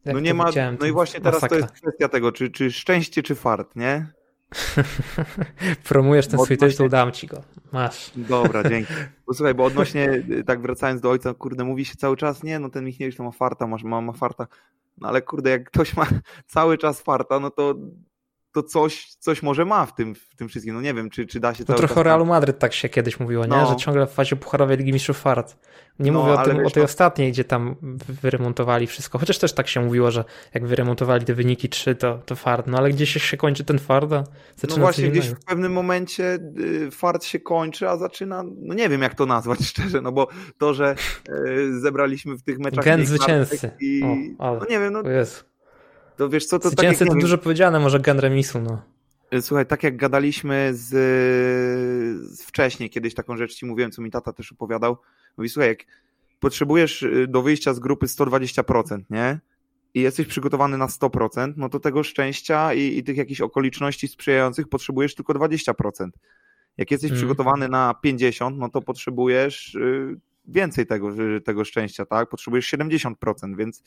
[SPEAKER 2] no nie ma, no i właśnie teraz masakra. to jest kwestia tego, czy, czy szczęście, czy fart, nie?
[SPEAKER 1] Promujesz ten swój tytuł, dam ci go. Masz.
[SPEAKER 2] Dobra, dzięki. Posłuchaj, bo odnośnie, tak wracając do ojca, kurde, mówi się cały czas, nie, no ten Michniewicz to ma farta, ma, ma farta. No ale kurde, jak ktoś ma cały czas farta, no to to coś, coś może ma w tym, w tym wszystkim. No nie wiem, czy, czy da się
[SPEAKER 1] to. trochę o Realu Madryt tak się kiedyś mówiło, no. nie? Że ciągle w fazie pucharowej Ligi Mistrzów fart. Nie no, mówię o, tym, o tej no... ostatniej, gdzie tam wyremontowali wszystko. Chociaż też tak się mówiło, że jak wyremontowali te wyniki 3, to, to fart. No ale gdzieś się kończy ten fart, a zaczyna
[SPEAKER 2] No właśnie, gdzieś w pewnym momencie y, fart się kończy, a zaczyna, no nie wiem jak to nazwać szczerze, no bo to, że y, zebraliśmy w tych meczach...
[SPEAKER 1] Gen zwycięzcy.
[SPEAKER 2] I, o, ale, no nie wiem, no...
[SPEAKER 1] Jest.
[SPEAKER 2] To wiesz co, to
[SPEAKER 1] tak jak, to dużo powiedziane, może gen remisu, no.
[SPEAKER 2] Y, słuchaj, tak jak gadaliśmy z, z, wcześniej, kiedyś taką rzecz ci mówiłem, co mi tata też opowiadał. Mówi, słuchaj, jak potrzebujesz y, do wyjścia z grupy 120%, nie? I jesteś przygotowany na 100%, no to tego szczęścia i, i tych jakichś okoliczności sprzyjających potrzebujesz tylko 20%. Jak jesteś mm. przygotowany na 50%, no to potrzebujesz y, więcej tego, tego szczęścia, tak? Potrzebujesz 70%, więc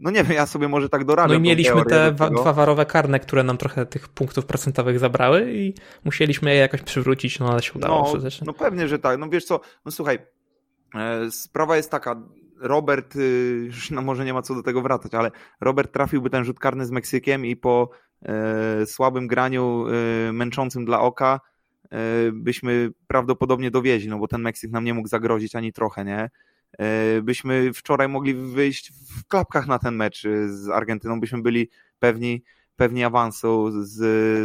[SPEAKER 2] no nie wiem, ja sobie może tak dorabiam.
[SPEAKER 1] No i mieliśmy te dwa warowe karne, które nam trochę tych punktów procentowych zabrały i musieliśmy je jakoś przywrócić, no ale się udało.
[SPEAKER 2] No, no pewnie, że tak. No wiesz co, no słuchaj, e, sprawa jest taka, Robert, y, już no może nie ma co do tego wracać, ale Robert trafiłby ten rzut karny z Meksykiem i po e, słabym graniu e, męczącym dla oka e, byśmy prawdopodobnie dowieźli, no bo ten Meksyk nam nie mógł zagrozić ani trochę, nie? E, byśmy wczoraj mogli wyjść w klapkach na ten mecz z Argentyną, byśmy byli pewni, pewni awansu z,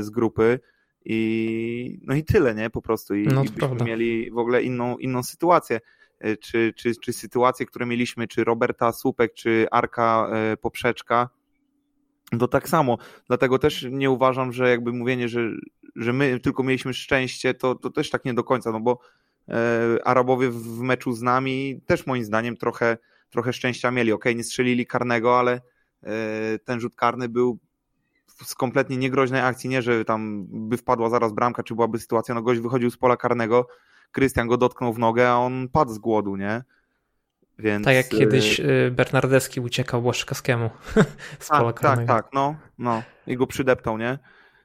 [SPEAKER 2] z grupy i no i tyle, nie? Po prostu. I, no, i byśmy prawda. mieli w ogóle inną, inną sytuację. E, czy, czy, czy sytuacje, które mieliśmy, czy Roberta Słupek, czy Arka e, Poprzeczka, to tak samo. Dlatego też nie uważam, że jakby mówienie, że, że my tylko mieliśmy szczęście, to, to też tak nie do końca, no bo e, Arabowie w meczu z nami też moim zdaniem trochę, trochę szczęścia mieli. Okej, nie strzelili karnego, ale e, ten rzut karny był z kompletnie niegroźnej akcji, nie, że tam by wpadła zaraz bramka, czy byłaby sytuacja, no gość wychodził z pola karnego, Krystian go dotknął w nogę, a on padł z głodu, nie?
[SPEAKER 1] Więc... Tak jak kiedyś y, y, Bernardewski uciekał Błaszczykowskiemu z
[SPEAKER 2] tak,
[SPEAKER 1] pola
[SPEAKER 2] karnego. Tak, tak, no, no. I go przydeptał, nie?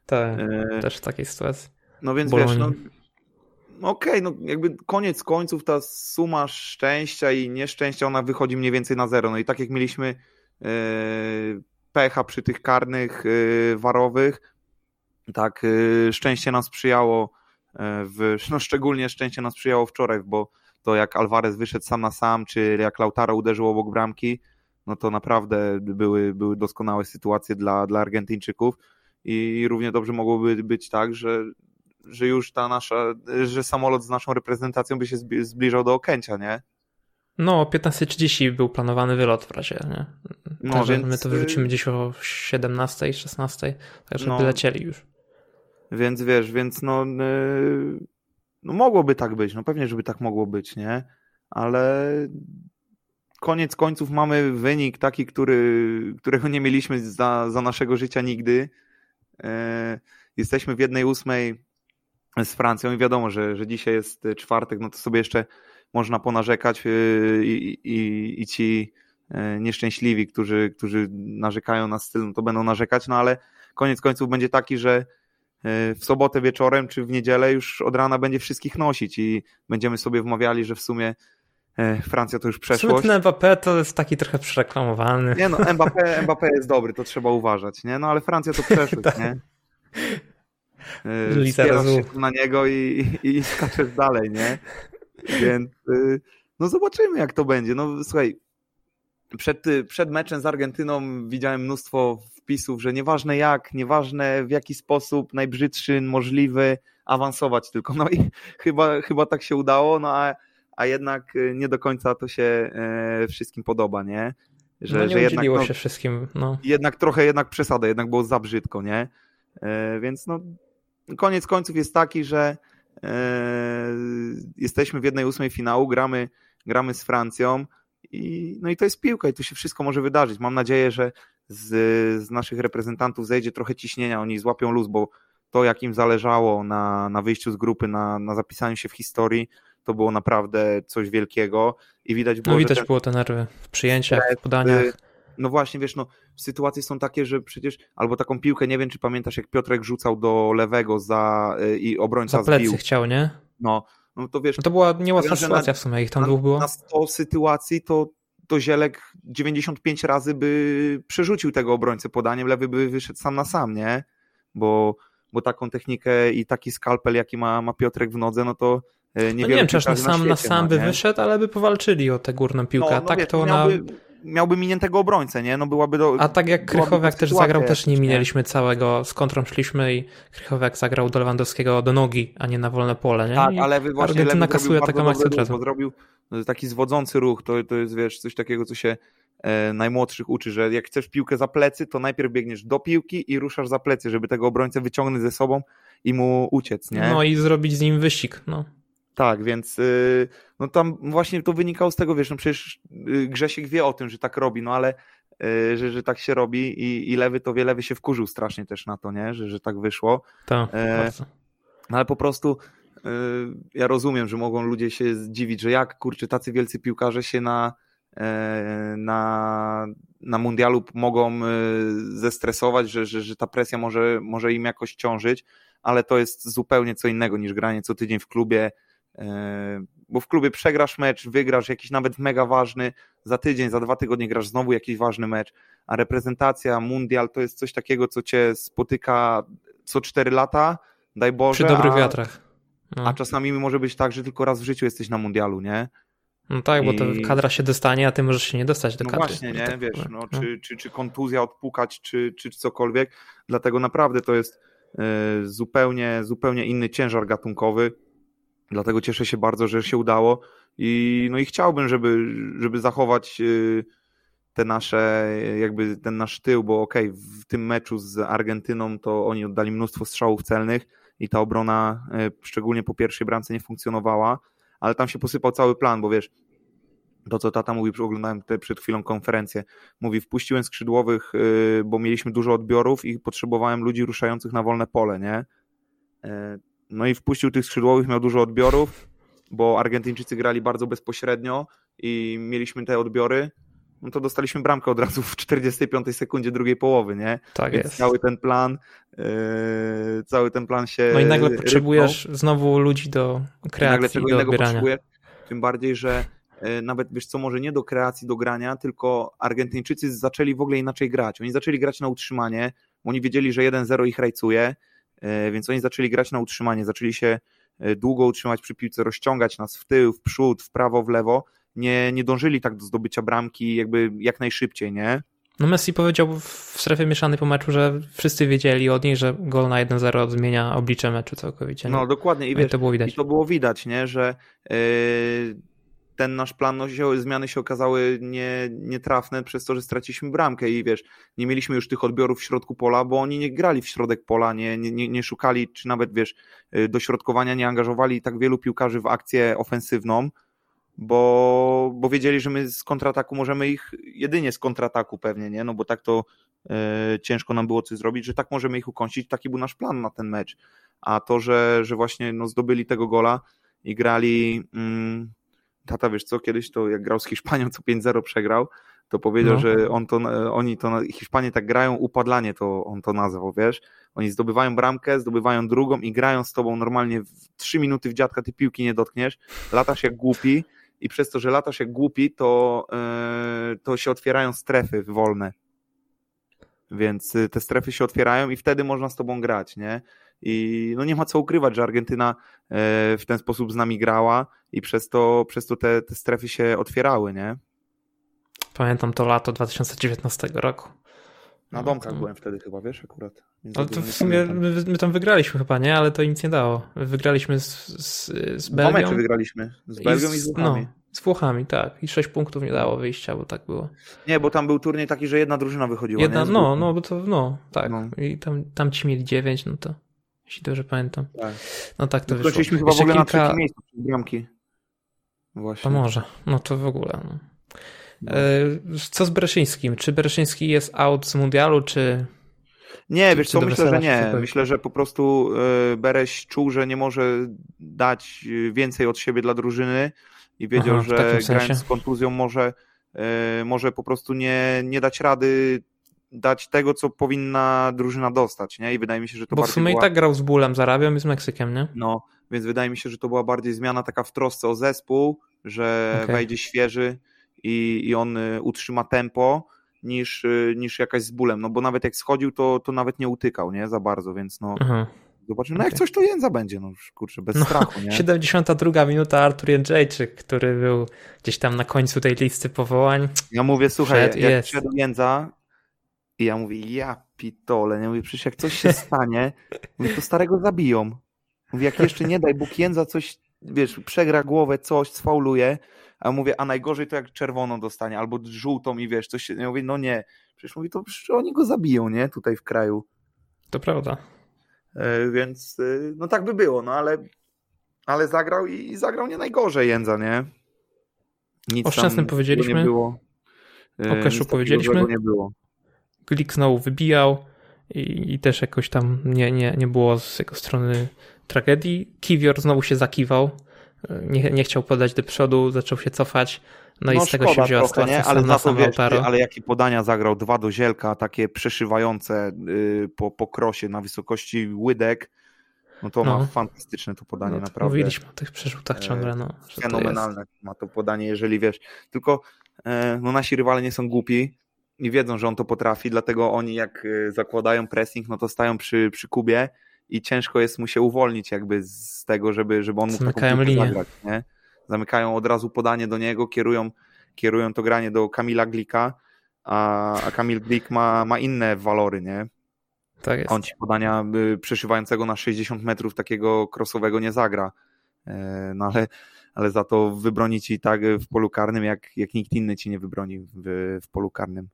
[SPEAKER 1] Tak, e... też w takiej sytuacji.
[SPEAKER 2] No więc wiesz, no, no okej, okay, no jakby koniec końców ta suma szczęścia i nieszczęścia, ona wychodzi mniej więcej na zero. No i tak jak mieliśmy yy, pecha przy tych karnych yy, warowych, tak yy, szczęście nam sprzyjało w, no szczególnie szczęście nam sprzyjało wczoraj, bo to jak Alvarez wyszedł sam na sam, czy jak Lautaro uderzył obok bramki, no to naprawdę były, były doskonałe sytuacje dla, dla Argentyńczyków i równie dobrze mogłoby być tak, że, że już ta nasza, że samolot z naszą reprezentacją by się zbliżał do Okęcia, nie?
[SPEAKER 1] No, o 15.30 był planowany wylot w razie, nie? No, Także więc... my to wyrzucimy gdzieś o 17, 16, także no, by lecieli już.
[SPEAKER 2] Więc wiesz, więc no, yy, no mogłoby tak być, no pewnie, żeby tak mogło być, nie? Ale koniec końców mamy wynik taki, który, którego nie mieliśmy za, za naszego życia nigdy. Yy, jesteśmy w jednej ósmej z Francją i wiadomo, że, że dzisiaj jest czwartek, no to sobie jeszcze można ponarzekać yy, i, i, i ci yy, nieszczęśliwi, którzy, którzy narzekają na styl, no to będą narzekać, no ale koniec końców będzie taki, że w sobotę wieczorem czy w niedzielę już od rana będzie wszystkich nosić i będziemy sobie wmawiali, że w sumie Francja to już przeszłość.
[SPEAKER 1] Ten Mbappé to jest taki trochę przereklamowany.
[SPEAKER 2] Nie no, Mbappé, Mbappé jest dobry, to trzeba uważać, nie? No ale Francja to przeszłość, tak. nie? E, Spierasz się na niego i, i, i skaczesz dalej, nie? Więc e, no zobaczymy jak to będzie. No słuchaj, przed, przed meczem z Argentyną widziałem mnóstwo wpisów, że nieważne jak, nieważne w jaki sposób, najbrzydszy możliwy, awansować tylko. No i chyba, chyba tak się udało, no a, a jednak y, nie do końca to się e, wszystkim podoba, nie?
[SPEAKER 1] Że, no nie że jednak, no, się wszystkim. No.
[SPEAKER 2] Jednak trochę jednak przesada, jednak było za brzydko, nie? E, więc no koniec końców jest taki, że e, jesteśmy w jednej ósmej finału, gramy, gramy z Francją, i, no i to jest piłka i tu się wszystko może wydarzyć. Mam nadzieję, że z, z naszych reprezentantów zejdzie trochę ciśnienia, oni złapią luz, bo to jak im zależało na, na wyjściu z grupy, na, na zapisaniu się w historii, to było naprawdę coś wielkiego i widać było,
[SPEAKER 1] No widać ten, było te nerwy w przyjęciach, w podaniach.
[SPEAKER 2] No właśnie, wiesz, no sytuacje są takie, że przecież, albo taką piłkę, nie wiem czy pamiętasz, jak Piotrek rzucał do lewego za y, i obrońca
[SPEAKER 1] za plecy
[SPEAKER 2] zbił.
[SPEAKER 1] chciał, nie?
[SPEAKER 2] No, no to wiesz... No
[SPEAKER 1] to była niełatwa sytuacja na, w sumie, ich tam
[SPEAKER 2] na,
[SPEAKER 1] dwóch było.
[SPEAKER 2] Na 100 sytuacji to, to Zielek 95 razy by przerzucił tego obrońcę podaniem, lewy by wyszedł sam na sam, nie? Bo, bo taką technikę i taki skalpel, jaki ma, ma Piotrek w nodze, no to
[SPEAKER 1] nie, no nie wiem, czy aż na sam, na sam by wyszedł, ale by powalczyli o tę górną piłkę. No, no tak wiesz, to
[SPEAKER 2] miałby, na... miałby miniętego obrońcę, nie? No byłaby do,
[SPEAKER 1] A tak jak Krychowiak też zagrał, też nie minęliśmy nie? całego, z kontrą szliśmy i Krychowiak zagrał do Lewandowskiego do nogi, a nie na wolne pole, nie?
[SPEAKER 2] Tak, ale wy właśnie
[SPEAKER 1] Argentyna kasuje taką akcję
[SPEAKER 2] od razu. Zrobił taki zwodzący ruch, to, to jest wiesz, coś takiego, co się e, najmłodszych uczy, że jak chcesz piłkę za plecy, to najpierw biegniesz do piłki i ruszasz za plecy, żeby tego obrońcę wyciągnąć ze sobą i mu uciec, nie?
[SPEAKER 1] No i zrobić z nim wyścig, no.
[SPEAKER 2] Tak, więc yy, no tam właśnie to wynikało z tego, wiesz, no przecież yy, Grzesiek wie o tym, że tak robi, no ale yy, że, że tak się robi i, i Lewy to wie, Lewy się wkurzył strasznie też na to, nie? Że, że tak wyszło.
[SPEAKER 1] Tak, e,
[SPEAKER 2] no ale po prostu Y, ja rozumiem, że mogą ludzie się zdziwić, że jak kurczę, tacy wielcy piłkarze się na, e, na, na mundialu mogą y, zestresować, że, że, że ta presja może, może im jakoś ciążyć, ale to jest zupełnie co innego niż granie co tydzień w klubie, bo w klubie przegrasz mecz, wygrasz jakiś nawet mega ważny, za tydzień, za dwa tygodnie grasz znowu jakiś ważny mecz, a reprezentacja, mundial to jest coś takiego, co cię spotyka co cztery lata, daj Boże.
[SPEAKER 1] Przy dobrych a, wiatrach.
[SPEAKER 2] No. A czasami może być tak, że tylko raz w życiu jesteś na mundialu, nie?
[SPEAKER 1] No tak, I... bo to kadra się dostanie, a ty możesz się nie dostać do
[SPEAKER 2] no
[SPEAKER 1] kadry.
[SPEAKER 2] właśnie, nie, wiesz, no, no. Czy, czy, czy kontuzja odpukać, czy, czy cokolwiek, dlatego naprawdę to jest y, zupełnie, zupełnie inny ciężar gatunkowy, dlatego cieszę się bardzo, że się udało i no i chciałbym, żeby, żeby zachować y, te nasze, jakby ten nasz tył, bo okej, okay, w tym meczu z Argentyną to oni oddali mnóstwo strzałów celnych i ta obrona, e, szczególnie po pierwszej bramce, nie funkcjonowała, ale tam się posypał cały plan, bo wiesz, to co tata mówi, oglądałem te przed chwilą konferencję, mówi, wpuściłem skrzydłowych, e, bo mieliśmy dużo odbiorów i potrzebowałem ludzi ruszających na wolne pole, nie? E, no i wpuścił tych skrzydłowych, miał dużo odbiorów, bo Argentyńczycy grali bardzo bezpośrednio i mieliśmy te odbiory, no to dostaliśmy bramkę od razu w 45 sekundzie drugiej połowy, nie?
[SPEAKER 1] Tak
[SPEAKER 2] Więc
[SPEAKER 1] jest.
[SPEAKER 2] Cały ten plan, yy, cały ten plan się.
[SPEAKER 1] No i nagle potrzebujesz rybnął. znowu ludzi do kreacji, nagle czego innego odbierania.
[SPEAKER 2] Tym bardziej, że yy, nawet wiesz co, może nie do kreacji, do grania, tylko Argentyńczycy zaczęli w ogóle inaczej grać. Oni zaczęli grać na utrzymanie, oni wiedzieli, że 1-0 ich rajcuje, więc oni zaczęli grać na utrzymanie, zaczęli się yy, długo utrzymać przy piłce, rozciągać nas w tył, w przód, w prawo, w lewo nie, nie dążyli tak do zdobycia bramki jakby jak najszybciej, nie?
[SPEAKER 1] No Messi powiedział w strefie mieszanej po meczu, że wszyscy wiedzieli od niej, że gol na 1-0 zmienia oblicze meczu całkowicie. Nie?
[SPEAKER 2] No dokładnie i, no wiesz, to było widać. I to było widać, nie? że yy, ten nasz plan, no, zmiany się okazały nie, nietrafne przez to, że straciliśmy bramkę i wiesz, nie mieliśmy już tych odbiorów w środku pola, bo oni nie grali w środek pola, nie, nie, nie szukali, czy nawet wiesz, y, dośrodkowania, nie angażowali tak wielu piłkarzy w akcję ofensywną, bo, bo wiedzieli, że my z kontrataku możemy ich, jedynie z kontrataku pewnie, nie? No bo tak to e, ciężko nam było coś zrobić, że tak możemy ich ukąsić, taki był nasz plan na ten mecz. A to, że, że właśnie no, zdobyli tego gola i grali, mm, tata wiesz co, kiedyś to jak grał z Hiszpanią, co 5-0 przegrał, to powiedział, no. że on to, oni to, Hiszpanie tak grają, upadlanie to on to nazwał, wiesz, oni zdobywają bramkę, zdobywają drugą i grają z tobą normalnie w 3 minuty w dziadka, ty piłki nie dotkniesz, latasz jak głupi, i przez to, że latasz jak głupi, to, yy, to się otwierają strefy wolne. Więc y, te strefy się otwierają i wtedy można z tobą grać, nie? I no nie ma co ukrywać, że Argentyna y, w ten sposób z nami grała i przez to, przez to te, te strefy się otwierały, nie?
[SPEAKER 1] Pamiętam to lato 2019 roku.
[SPEAKER 2] Na domkach byłem wtedy chyba, wiesz, akurat.
[SPEAKER 1] No to w sumie my, my, tam wygraliśmy chyba, nie? Ale to nic nie dało. Wygraliśmy z, z, z Belgią.
[SPEAKER 2] Dwa mecze wygraliśmy. Z Belgią i z, i z Włochami. No,
[SPEAKER 1] z Włochami, tak. I sześć punktów nie dało wyjścia, bo tak było.
[SPEAKER 2] Nie, bo tam był turniej taki, że jedna drużyna wychodziła.
[SPEAKER 1] Jedna, no, no, bo to, no, tak. No. I tam, tam ci mieli dziewięć, no to jeśli dobrze pamiętam. Tak. No tak to wyszło.
[SPEAKER 2] Skończyliśmy chyba Jeszcze w ogóle kilka... na miejscu bramki.
[SPEAKER 1] Właśnie. To może. No to w ogóle. No. No. E, co z Bereszyńskim? Czy Bereszyński jest out z mundialu, czy.
[SPEAKER 2] Nie, czy, wiesz co, myślę, że nie. Myślę, że po prostu e, Bereś czuł, że nie może dać e, więcej od siebie dla drużyny i wiedział, Aha, że grając sensie. z kontuzją może, może po prostu nie, nie dać rady dać tego, co powinna drużyna dostać, nie? I wydaje mi się, że to
[SPEAKER 1] Bo w sumie była... i tak grał z bólem, zarabiał i z Meksykiem, nie?
[SPEAKER 2] No, więc wydaje mi się, że to była bardziej zmiana taka w trosce o zespół, że okay. wejdzie świeży, i, i on y, utrzyma tempo niż, y, niż jakaś z bólem, no bo nawet jak schodził, to, to nawet nie utykał, nie, za bardzo, więc no Aha. zobaczymy, no okay. jak coś to Jędza będzie, no kurczę, bez no, strachu, nie?
[SPEAKER 1] 72 minuta Artur Jędrzejczyk, który był gdzieś tam na końcu tej listy powołań.
[SPEAKER 2] Ja mówię, słuchaj, jak jest. wszedł Jędza i ja mówię, ja pitole, nie mówię, przecież jak coś się stanie, mówię, to starego zabiją. Mówię, jak jeszcze nie daj Bóg Jędza coś, wiesz, przegra głowę, coś, sfauluje, a mówię, a najgorzej to jak czerwoną dostanie, albo żółtą i wiesz, coś się, ja mówię, no nie, przecież mówi, to przecież oni go zabiją, nie, tutaj w kraju.
[SPEAKER 1] To prawda.
[SPEAKER 2] E, więc, e, no tak by było, no ale, ale zagrał i, i zagrał nie najgorzej Jędza, nie?
[SPEAKER 1] Nic o Szczęsnym powiedzieliśmy. Nie było. E, o Keszu powiedzieliśmy. Nie było. Glik znowu wybijał i, i, też jakoś tam nie, nie, nie było z jego strony tragedii. Kiwior znowu się zakiwał nie, nie chciał podać do przodu, zaczął się cofać. No, no i z tego się wzięła trochę, nie?
[SPEAKER 2] Ale za to wiesz, ale jakie podania zagrał, dwa do zielka, takie przeszywające yy, po, po krosie na wysokości łydek. No to no. ma fantastyczne to podanie, no, to naprawdę.
[SPEAKER 1] Mówiliśmy o tych przerzutach ciągle, no.
[SPEAKER 2] Fenomenalne to ma to podanie, jeżeli wiesz. Tylko e, no nasi rywale nie są głupi i wiedzą, że on to potrafi, dlatego oni jak e, zakładają pressing, no to stają przy, przy kubie i ciężko jest mu się uwolnić jakby z tego, żeby, żeby on mógł
[SPEAKER 1] Zamykają linię. Zagrać,
[SPEAKER 2] nie? Zamykają od razu podanie do niego, kierują, kierują to granie do Kamila Glika, a, a Kamil Glik ma, ma inne walory, nie?
[SPEAKER 1] Tak jest.
[SPEAKER 2] On ci podania y, przeszywającego na 60 metrów takiego krosowego nie zagra. E, no ale, ale za to wybroni ci tak w polu karnym, jak, jak nikt inny ci nie wybroni w, w polu karnym.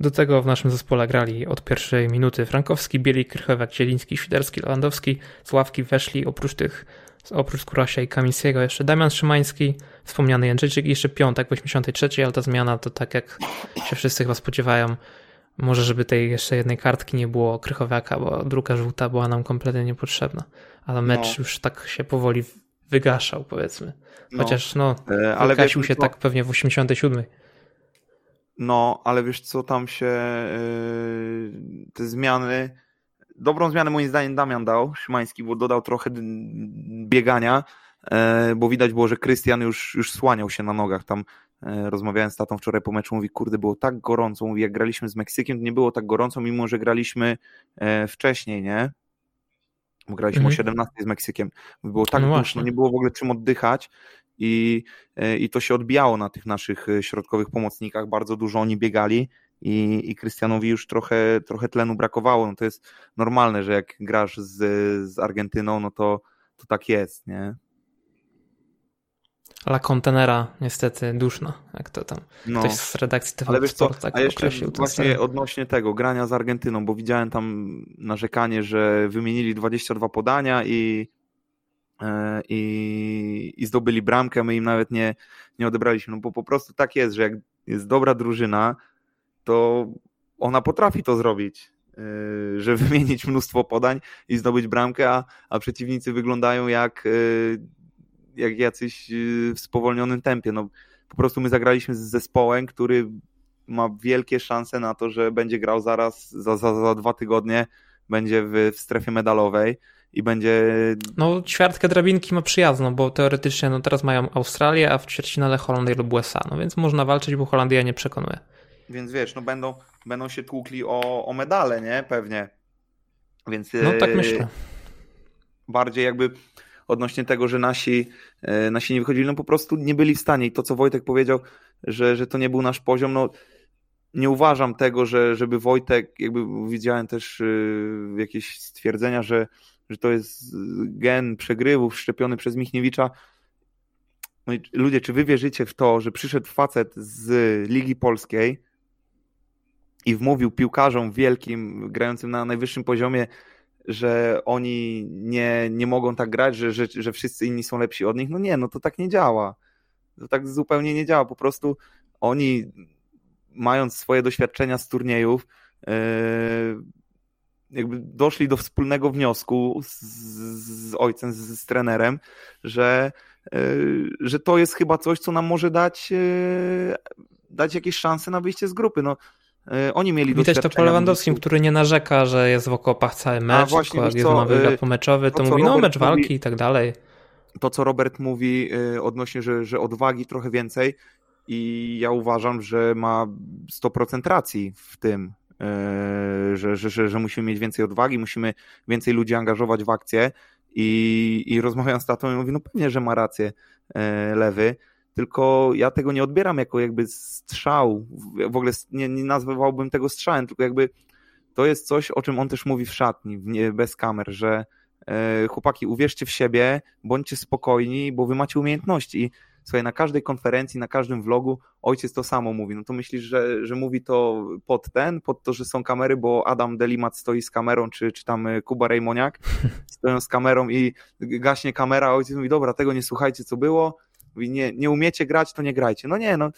[SPEAKER 1] Do tego w naszym zespole grali od pierwszej minuty Frankowski, Bielik, Krychowiak, Zieliński, Świderski, Lewandowski. Z ławki weszli oprócz tych, oprócz Kurasia i Kamińskiego jeszcze Damian Szymański, wspomniany Jędrzejczyk i jeszcze Piątek w 83, ale ta zmiana to tak jak się wszyscy chyba spodziewają, może żeby tej jeszcze jednej kartki nie było Krychowiaka, bo druga żółta była nam kompletnie niepotrzebna. Ale mecz no. już tak się powoli wygaszał, powiedzmy. No. Chociaż no, no ale wygasił się tak pewnie w 87.
[SPEAKER 2] No, ale wiesz co, tam się yy, te zmiany. Dobrą zmianę moim zdaniem Damian dał, Szymański, bo dodał trochę biegania, yy, bo widać było, że Krystian już, już słaniał się na nogach. Tam yy, rozmawiałem z tatą wczoraj po meczu, mówi, kurde, było tak gorąco. Mówi, jak graliśmy z Meksykiem, to nie było tak gorąco, mimo że graliśmy yy, wcześniej, nie? Bo graliśmy mhm. o 17 z Meksykiem. Było tak no duszno, nie było w ogóle czym oddychać i, e, i to się odbijało na tych naszych e, środkowych pomocnikach. Bardzo dużo oni biegali i, i Krystianowi już trochę, trochę tlenu brakowało. No to jest normalne, że jak grasz z, z Argentyną, no to, to tak jest, nie?
[SPEAKER 1] La kontenera niestety duszna, jak to tam no. ktoś z redakcji TV
[SPEAKER 2] Ale wiesz co, tak a jeszcze właśnie odnośnie tego grania z Argentyną, bo widziałem tam narzekanie, że wymienili 22 podania i i, i zdobyli bramkę, my im nawet nie, nie odebraliśmy, no bo po prostu tak jest, że jak jest dobra drużyna, to ona potrafi to zrobić, e, że wymienić mnóstwo podań i zdobyć bramkę, a, a przeciwnicy wyglądają jak, e, jak jacyś w spowolnionym tempie. No, po prostu my zagraliśmy z zespołem, który ma wielkie szanse na to, że będzie grał zaraz, za, za, za dwa tygodnie, będzie w, w strefie medalowej i będzie...
[SPEAKER 1] No ćwiartkę drabinki ma przyjazną, bo teoretycznie no teraz mają Australię, a w ćwierćfinale Holandię lub USA, no więc można walczyć, bo Holandia nie przekonuje.
[SPEAKER 2] Więc wiesz, no będą, będą się tłukli o, o medale, nie? Pewnie. Więc...
[SPEAKER 1] No tak e, myślę.
[SPEAKER 2] Bardziej jakby odnośnie tego, że nasi, e, nasi nie wychodzili, no po prostu nie byli w stanie i to, co Wojtek powiedział, że, że to nie był nasz poziom, no nie uważam tego, że żeby Wojtek, jakby widziałem też y, jakieś stwierdzenia, że że to jest gen przegrywów szczepiony przez Michniewicza. No i ludzie, czy wy wierzycie w to, że przyszedł facet z Ligi Polskiej i wmówił piłkarzom wielkim, grającym na najwyższym poziomie, że oni nie, nie mogą tak grać, że, że, że wszyscy inni są lepsi od nich? No nie, no to tak nie działa. To tak zupełnie nie działa. Po prostu oni, mając swoje doświadczenia z turniejów, yy, jakby doszli do wspólnego wniosku z, z ojcem, z, z, trenerem, że, yy, że to jest chyba coś, co nam może dać, yy, dać jakieś szanse na wyjście z grupy. No, yy, oni mieli
[SPEAKER 1] Widać to po Lewandowskim, który nie narzeka, że jest w okopach cały mecz, A właśnie, ma wywiad pomeczowy, to, to mówi, no mecz walki mówi, i tak dalej.
[SPEAKER 2] To, co Robert mówi odnośnie, że, że odwagi trochę więcej i ja uważam, że ma 100% racji w tym, że, że, że, że musimy mieć więcej odwagi, musimy więcej ludzi angażować w akcję i, i rozmawiam z tatą i mówi, no pewnie, że ma rację e, lewy, tylko ja tego nie odbieram jako jakby strzał, w ogóle nie, nie nazwałbym tego strzałem, tylko jakby to jest coś, o czym on też mówi w szatni, bez kamer, że e, chłopaki, uwierzcie w siebie, bądźcie spokojni, bo wy macie umiejętności i Słuchaj, na każdej konferencji, na każdym vlogu ojciec to samo mówi. No to myślisz, że, że mówi to pod ten, pod to, że są kamery, bo Adam Delimat stoi z kamerą, czy, czy tam y, Kuba Rejmoniak stoją z kamerą i gaśnie kamera, a ojciec mówi, dobra, tego nie słuchajcie, co było. Mówi, nie, nie umiecie grać, to nie grajcie. No nie, no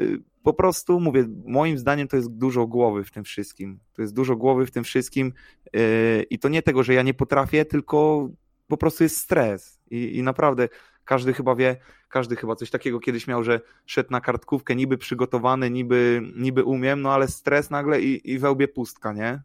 [SPEAKER 2] y, po prostu mówię, moim zdaniem to jest dużo głowy w tym wszystkim. To jest dużo głowy w tym wszystkim yy, i to nie tego, że ja nie potrafię, tylko po prostu jest stres. I, i naprawdę każdy chyba wie, każdy chyba coś takiego kiedyś miał, że szedł na kartkówkę niby przygotowany, niby, niby umiem, no ale stres nagle i, i wełbie pustka, nie?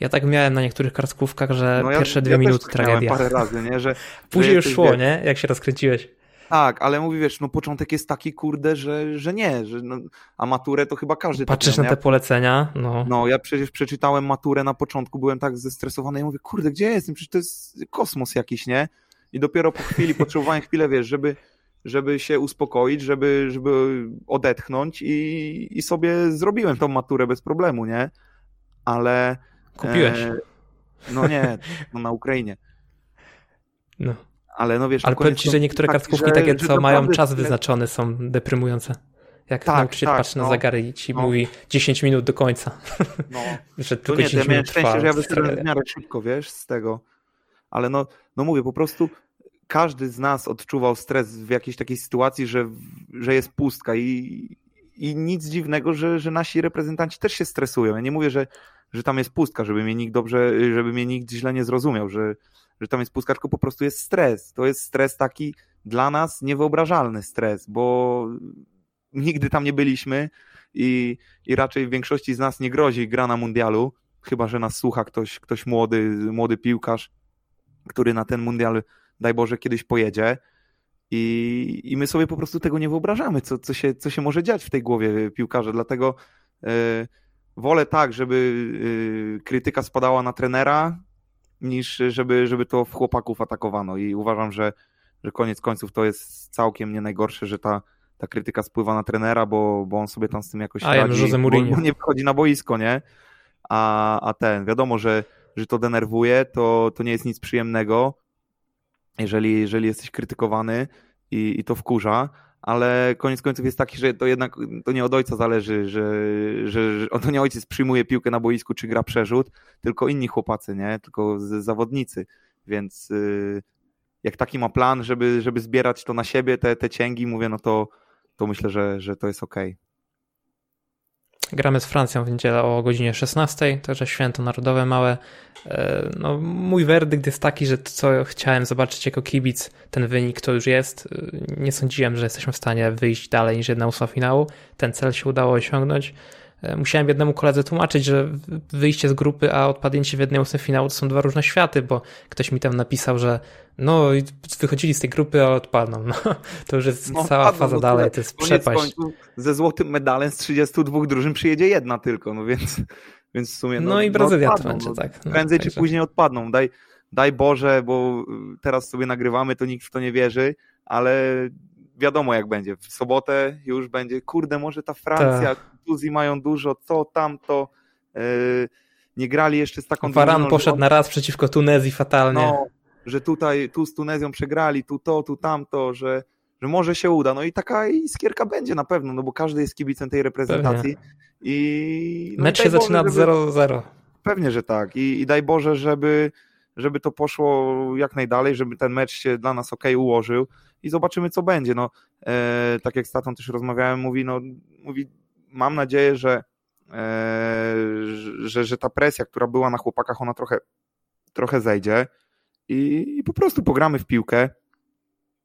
[SPEAKER 1] Ja tak miałem na niektórych kartkówkach, że no ja, pierwsze dwie ja minuty tak tragedia.
[SPEAKER 2] parę razy, nie? Że,
[SPEAKER 1] Później już szło, wie... nie? Jak się rozkręciłeś.
[SPEAKER 2] Tak, ale mówi, wiesz, no początek jest taki, kurde, że, że nie, że no, a maturę to chyba każdy
[SPEAKER 1] Patrzysz
[SPEAKER 2] tak
[SPEAKER 1] na te polecenia, no.
[SPEAKER 2] No, ja przecież przeczytałem maturę na początku, byłem tak zestresowany, ja mówię, kurde, gdzie jestem? Przecież to jest kosmos jakiś, nie? I dopiero po chwili potrzebowałem chwilę, wiesz, żeby, żeby się uspokoić, żeby, żeby odetchnąć i, i sobie zrobiłem tą maturę bez problemu, nie? Ale...
[SPEAKER 1] Kupiłeś? E,
[SPEAKER 2] no nie, no na Ukrainie.
[SPEAKER 1] No.
[SPEAKER 2] Ale no wiesz,
[SPEAKER 1] Ale powiem ci, że niektóre kartkówki takie, co mają czas wyznaczony są deprymujące. Jak tak, nauczyciel tak, patrzy no, na zegary i ci no. mówi 10 minut do końca. No. że tylko to nie, 10 ja minut
[SPEAKER 2] szczęście, że ja wyszedłem w miarę szybko, wiesz, z tego. Ale no, no mówię, po prostu każdy z nas odczuwał stres w jakiejś takiej sytuacji, że, że jest pustka i, i nic dziwnego, że, że nasi reprezentanci też się stresują. Ja nie mówię, że, że tam jest pustka, żeby mnie nikt dobrze, żeby mnie nikt źle nie zrozumiał, że, że tam jest pustka, tylko po prostu jest stres. To jest stres taki dla nas niewyobrażalny stres, bo nigdy tam nie byliśmy i, i raczej większości z nas nie grozi gra na mundialu, chyba że nas słucha ktoś, ktoś młody, młody piłkarz, który na ten mundial, daj Boże, kiedyś pojedzie. I, I my sobie po prostu tego nie wyobrażamy, co, co, się, co się może dziać w tej głowie piłkarza. Dlatego yy, wolę tak, żeby yy, krytyka spadała na trenera, niż żeby, żeby to w chłopaków atakowano. I uważam, że, że koniec końców to jest całkiem nie najgorsze, że ta ta krytyka spływa na trenera, bo, bo on sobie tam z tym jakoś
[SPEAKER 1] A radzi, Mourinho.
[SPEAKER 2] bo nie wchodzi na boisko, nie? A, a ten, wiadomo, że, że to denerwuje, to, to nie jest nic przyjemnego, jeżeli, jeżeli jesteś krytykowany i, i to wkurza, ale koniec końców jest taki, że to jednak to nie od ojca zależy, że, że, że to nie ojciec przyjmuje piłkę na boisku czy gra przerzut, tylko inni chłopacy, nie? Tylko zawodnicy, więc yy, jak taki ma plan, żeby, żeby zbierać to na siebie, te, te cięgi, mówię, no to, to myślę, że, że to jest ok.
[SPEAKER 1] Gramy z Francją w niedzielę o godzinie 16, także święto narodowe małe. E, no, mój werdykt jest taki, że to, co chciałem zobaczyć jako kibic, ten wynik to już jest. E, nie sądziłem, że jesteśmy w stanie wyjść dalej niż jedna ósma finału. Ten cel się udało osiągnąć. E, musiałem jednemu koledze tłumaczyć, że wyjście z grupy, a odpadnięcie w jednej ósmej finału to są dwa różne światy, bo ktoś mi tam napisał, że no wychodzili z tej grupy, a odpadną. No, to już jest no, cała faza no, dalej, to jest przepaść. Końcu
[SPEAKER 2] ze złotym medalem z 32 drużyn przyjedzie jedna tylko, no więc, więc w sumie...
[SPEAKER 1] No, no i Brazylia no, to będzie, tak.
[SPEAKER 2] No, prędzej także. czy później odpadną. Daj, daj Boże, bo teraz sobie nagrywamy, to nikt w to nie wierzy, ale wiadomo jak będzie. W sobotę już będzie, kurde, może ta Francja, tak. Tuzji mają dużo, to, tamto. Yy, nie grali jeszcze z taką
[SPEAKER 1] Waran drużyną, poszedł na raz przeciwko Tunezji fatalnie. No,
[SPEAKER 2] że tutaj, tu z Tunezją przegrali, tu to, tu tamto, że, że może się uda. No i taka iskierka będzie na pewno, no bo każdy jest kibicem tej reprezentacji. I,
[SPEAKER 1] no Mecz się Boże, zaczyna od 0-0.
[SPEAKER 2] Pewnie, że tak. I, I daj Boże, żeby, żeby to poszło jak najdalej, żeby ten mecz się dla nas ok ułożył i zobaczymy, co będzie. No, e, tak jak z tatą też rozmawiałem, mówi, no, mówi mam nadzieję, że, e, że, że ta presja, która była na chłopakach, ona trochę, trochę zejdzie i, i po prostu pogramy w piłkę,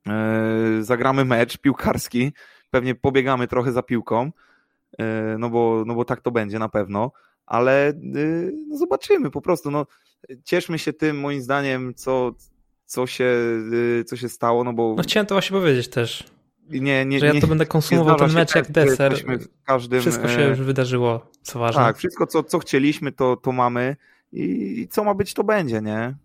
[SPEAKER 2] e, zagramy mecz piłkarski, pewnie pobiegamy trochę za piłką, e, no bo, no bo tak to będzie na pewno, ale no zobaczymy po prostu, no. Cieszmy się tym moim zdaniem, co, co się, co się stało, no bo...
[SPEAKER 1] No chciałem to właśnie powiedzieć też.
[SPEAKER 2] Nie, nie,
[SPEAKER 1] że ja to będę konsumował ten mecz jak deser. Każdym, wszystko się e, już wydarzyło, co ważne.
[SPEAKER 2] Tak, wszystko co, co chcieliśmy, to, to mamy i co ma być, to będzie, nie?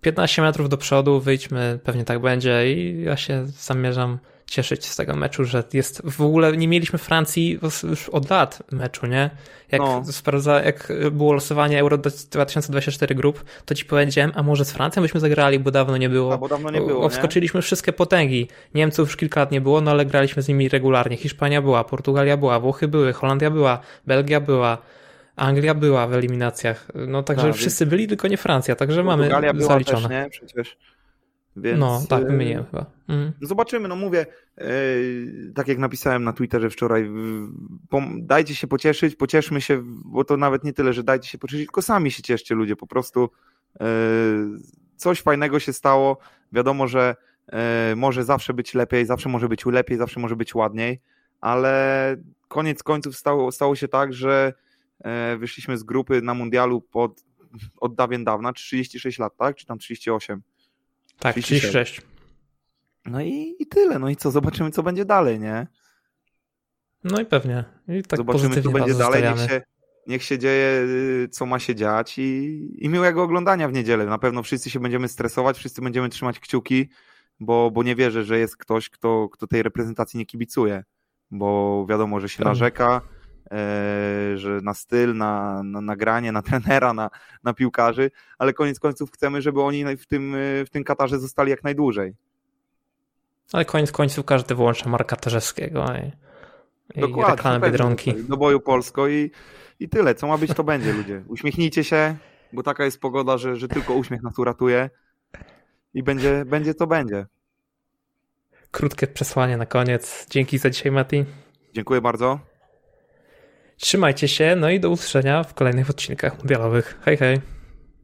[SPEAKER 1] 15 metrów do przodu, wyjdźmy, pewnie tak będzie i ja się zamierzam cieszyć z tego meczu, że jest w ogóle nie mieliśmy Francji już od lat meczu, nie? Jak no. sprawdza, jak było losowanie Euro 2024 grup, to ci powiedziałem, a może z Francją byśmy zagrali, bo dawno nie było. A,
[SPEAKER 2] bo dawno nie było.
[SPEAKER 1] Wskoczyliśmy nie? wszystkie potęgi. Niemców już kilka lat nie było, no ale graliśmy z nimi regularnie. Hiszpania była, Portugalia była, Włochy były, Holandia była, Belgia była. Anglia była w eliminacjach. No także tak, wszyscy byli, tylko nie Francja, także mamy zaliczone. Też, nie? Przecież. Więc, no, tak, wymieniłem chyba. Mhm.
[SPEAKER 2] Zobaczymy, no mówię, yy, tak jak napisałem na Twitterze wczoraj, dajcie się pocieszyć, pocieszmy się, bo to nawet nie tyle, że dajcie się pocieszyć, tylko sami się cieszcie ludzie, po prostu yy, coś fajnego się stało, wiadomo, że może zawsze być lepiej, zawsze może być lepiej, zawsze może być ładniej, ale koniec końców stało, stało się tak, że wyszliśmy z grupy na mundialu pod, od dawien dawna, 36 lat, tak? Czy tam 38?
[SPEAKER 1] Tak, 36.
[SPEAKER 2] No i, i tyle. No i co? Zobaczymy, co będzie dalej, nie?
[SPEAKER 1] No i pewnie. I tak
[SPEAKER 2] Zobaczymy, co będzie dalej. Niech się, niech się dzieje, y, co ma się dziać i, i miłego oglądania w niedzielę. Na pewno wszyscy się będziemy stresować, wszyscy będziemy trzymać kciuki, bo, bo nie wierzę, że jest ktoś, kto, kto tej reprezentacji nie kibicuje, bo wiadomo, że się narzeka, że na styl, na, na nagranie, na trenera, na, na piłkarzy, ale koniec końców chcemy, żeby oni w tym, w tym Katarze zostali jak najdłużej.
[SPEAKER 1] Ale koniec końców każdy wyłącza Marka Terzewskiego i, i
[SPEAKER 2] Dokładnie,
[SPEAKER 1] reklamy
[SPEAKER 2] pewnie.
[SPEAKER 1] Biedronki.
[SPEAKER 2] Do boju Polsko i, i tyle. Co ma być, to będzie, ludzie. Uśmiechnijcie się, bo taka jest pogoda, że, że tylko uśmiech nas uratuje i będzie, będzie co będzie.
[SPEAKER 1] Krótkie przesłanie na koniec. Dzięki za dzisiaj, Mati.
[SPEAKER 2] Dziękuję bardzo.
[SPEAKER 1] Trzymajcie się, no i do usłyszenia w kolejnych odcinkach mundialowych. Hej, hej.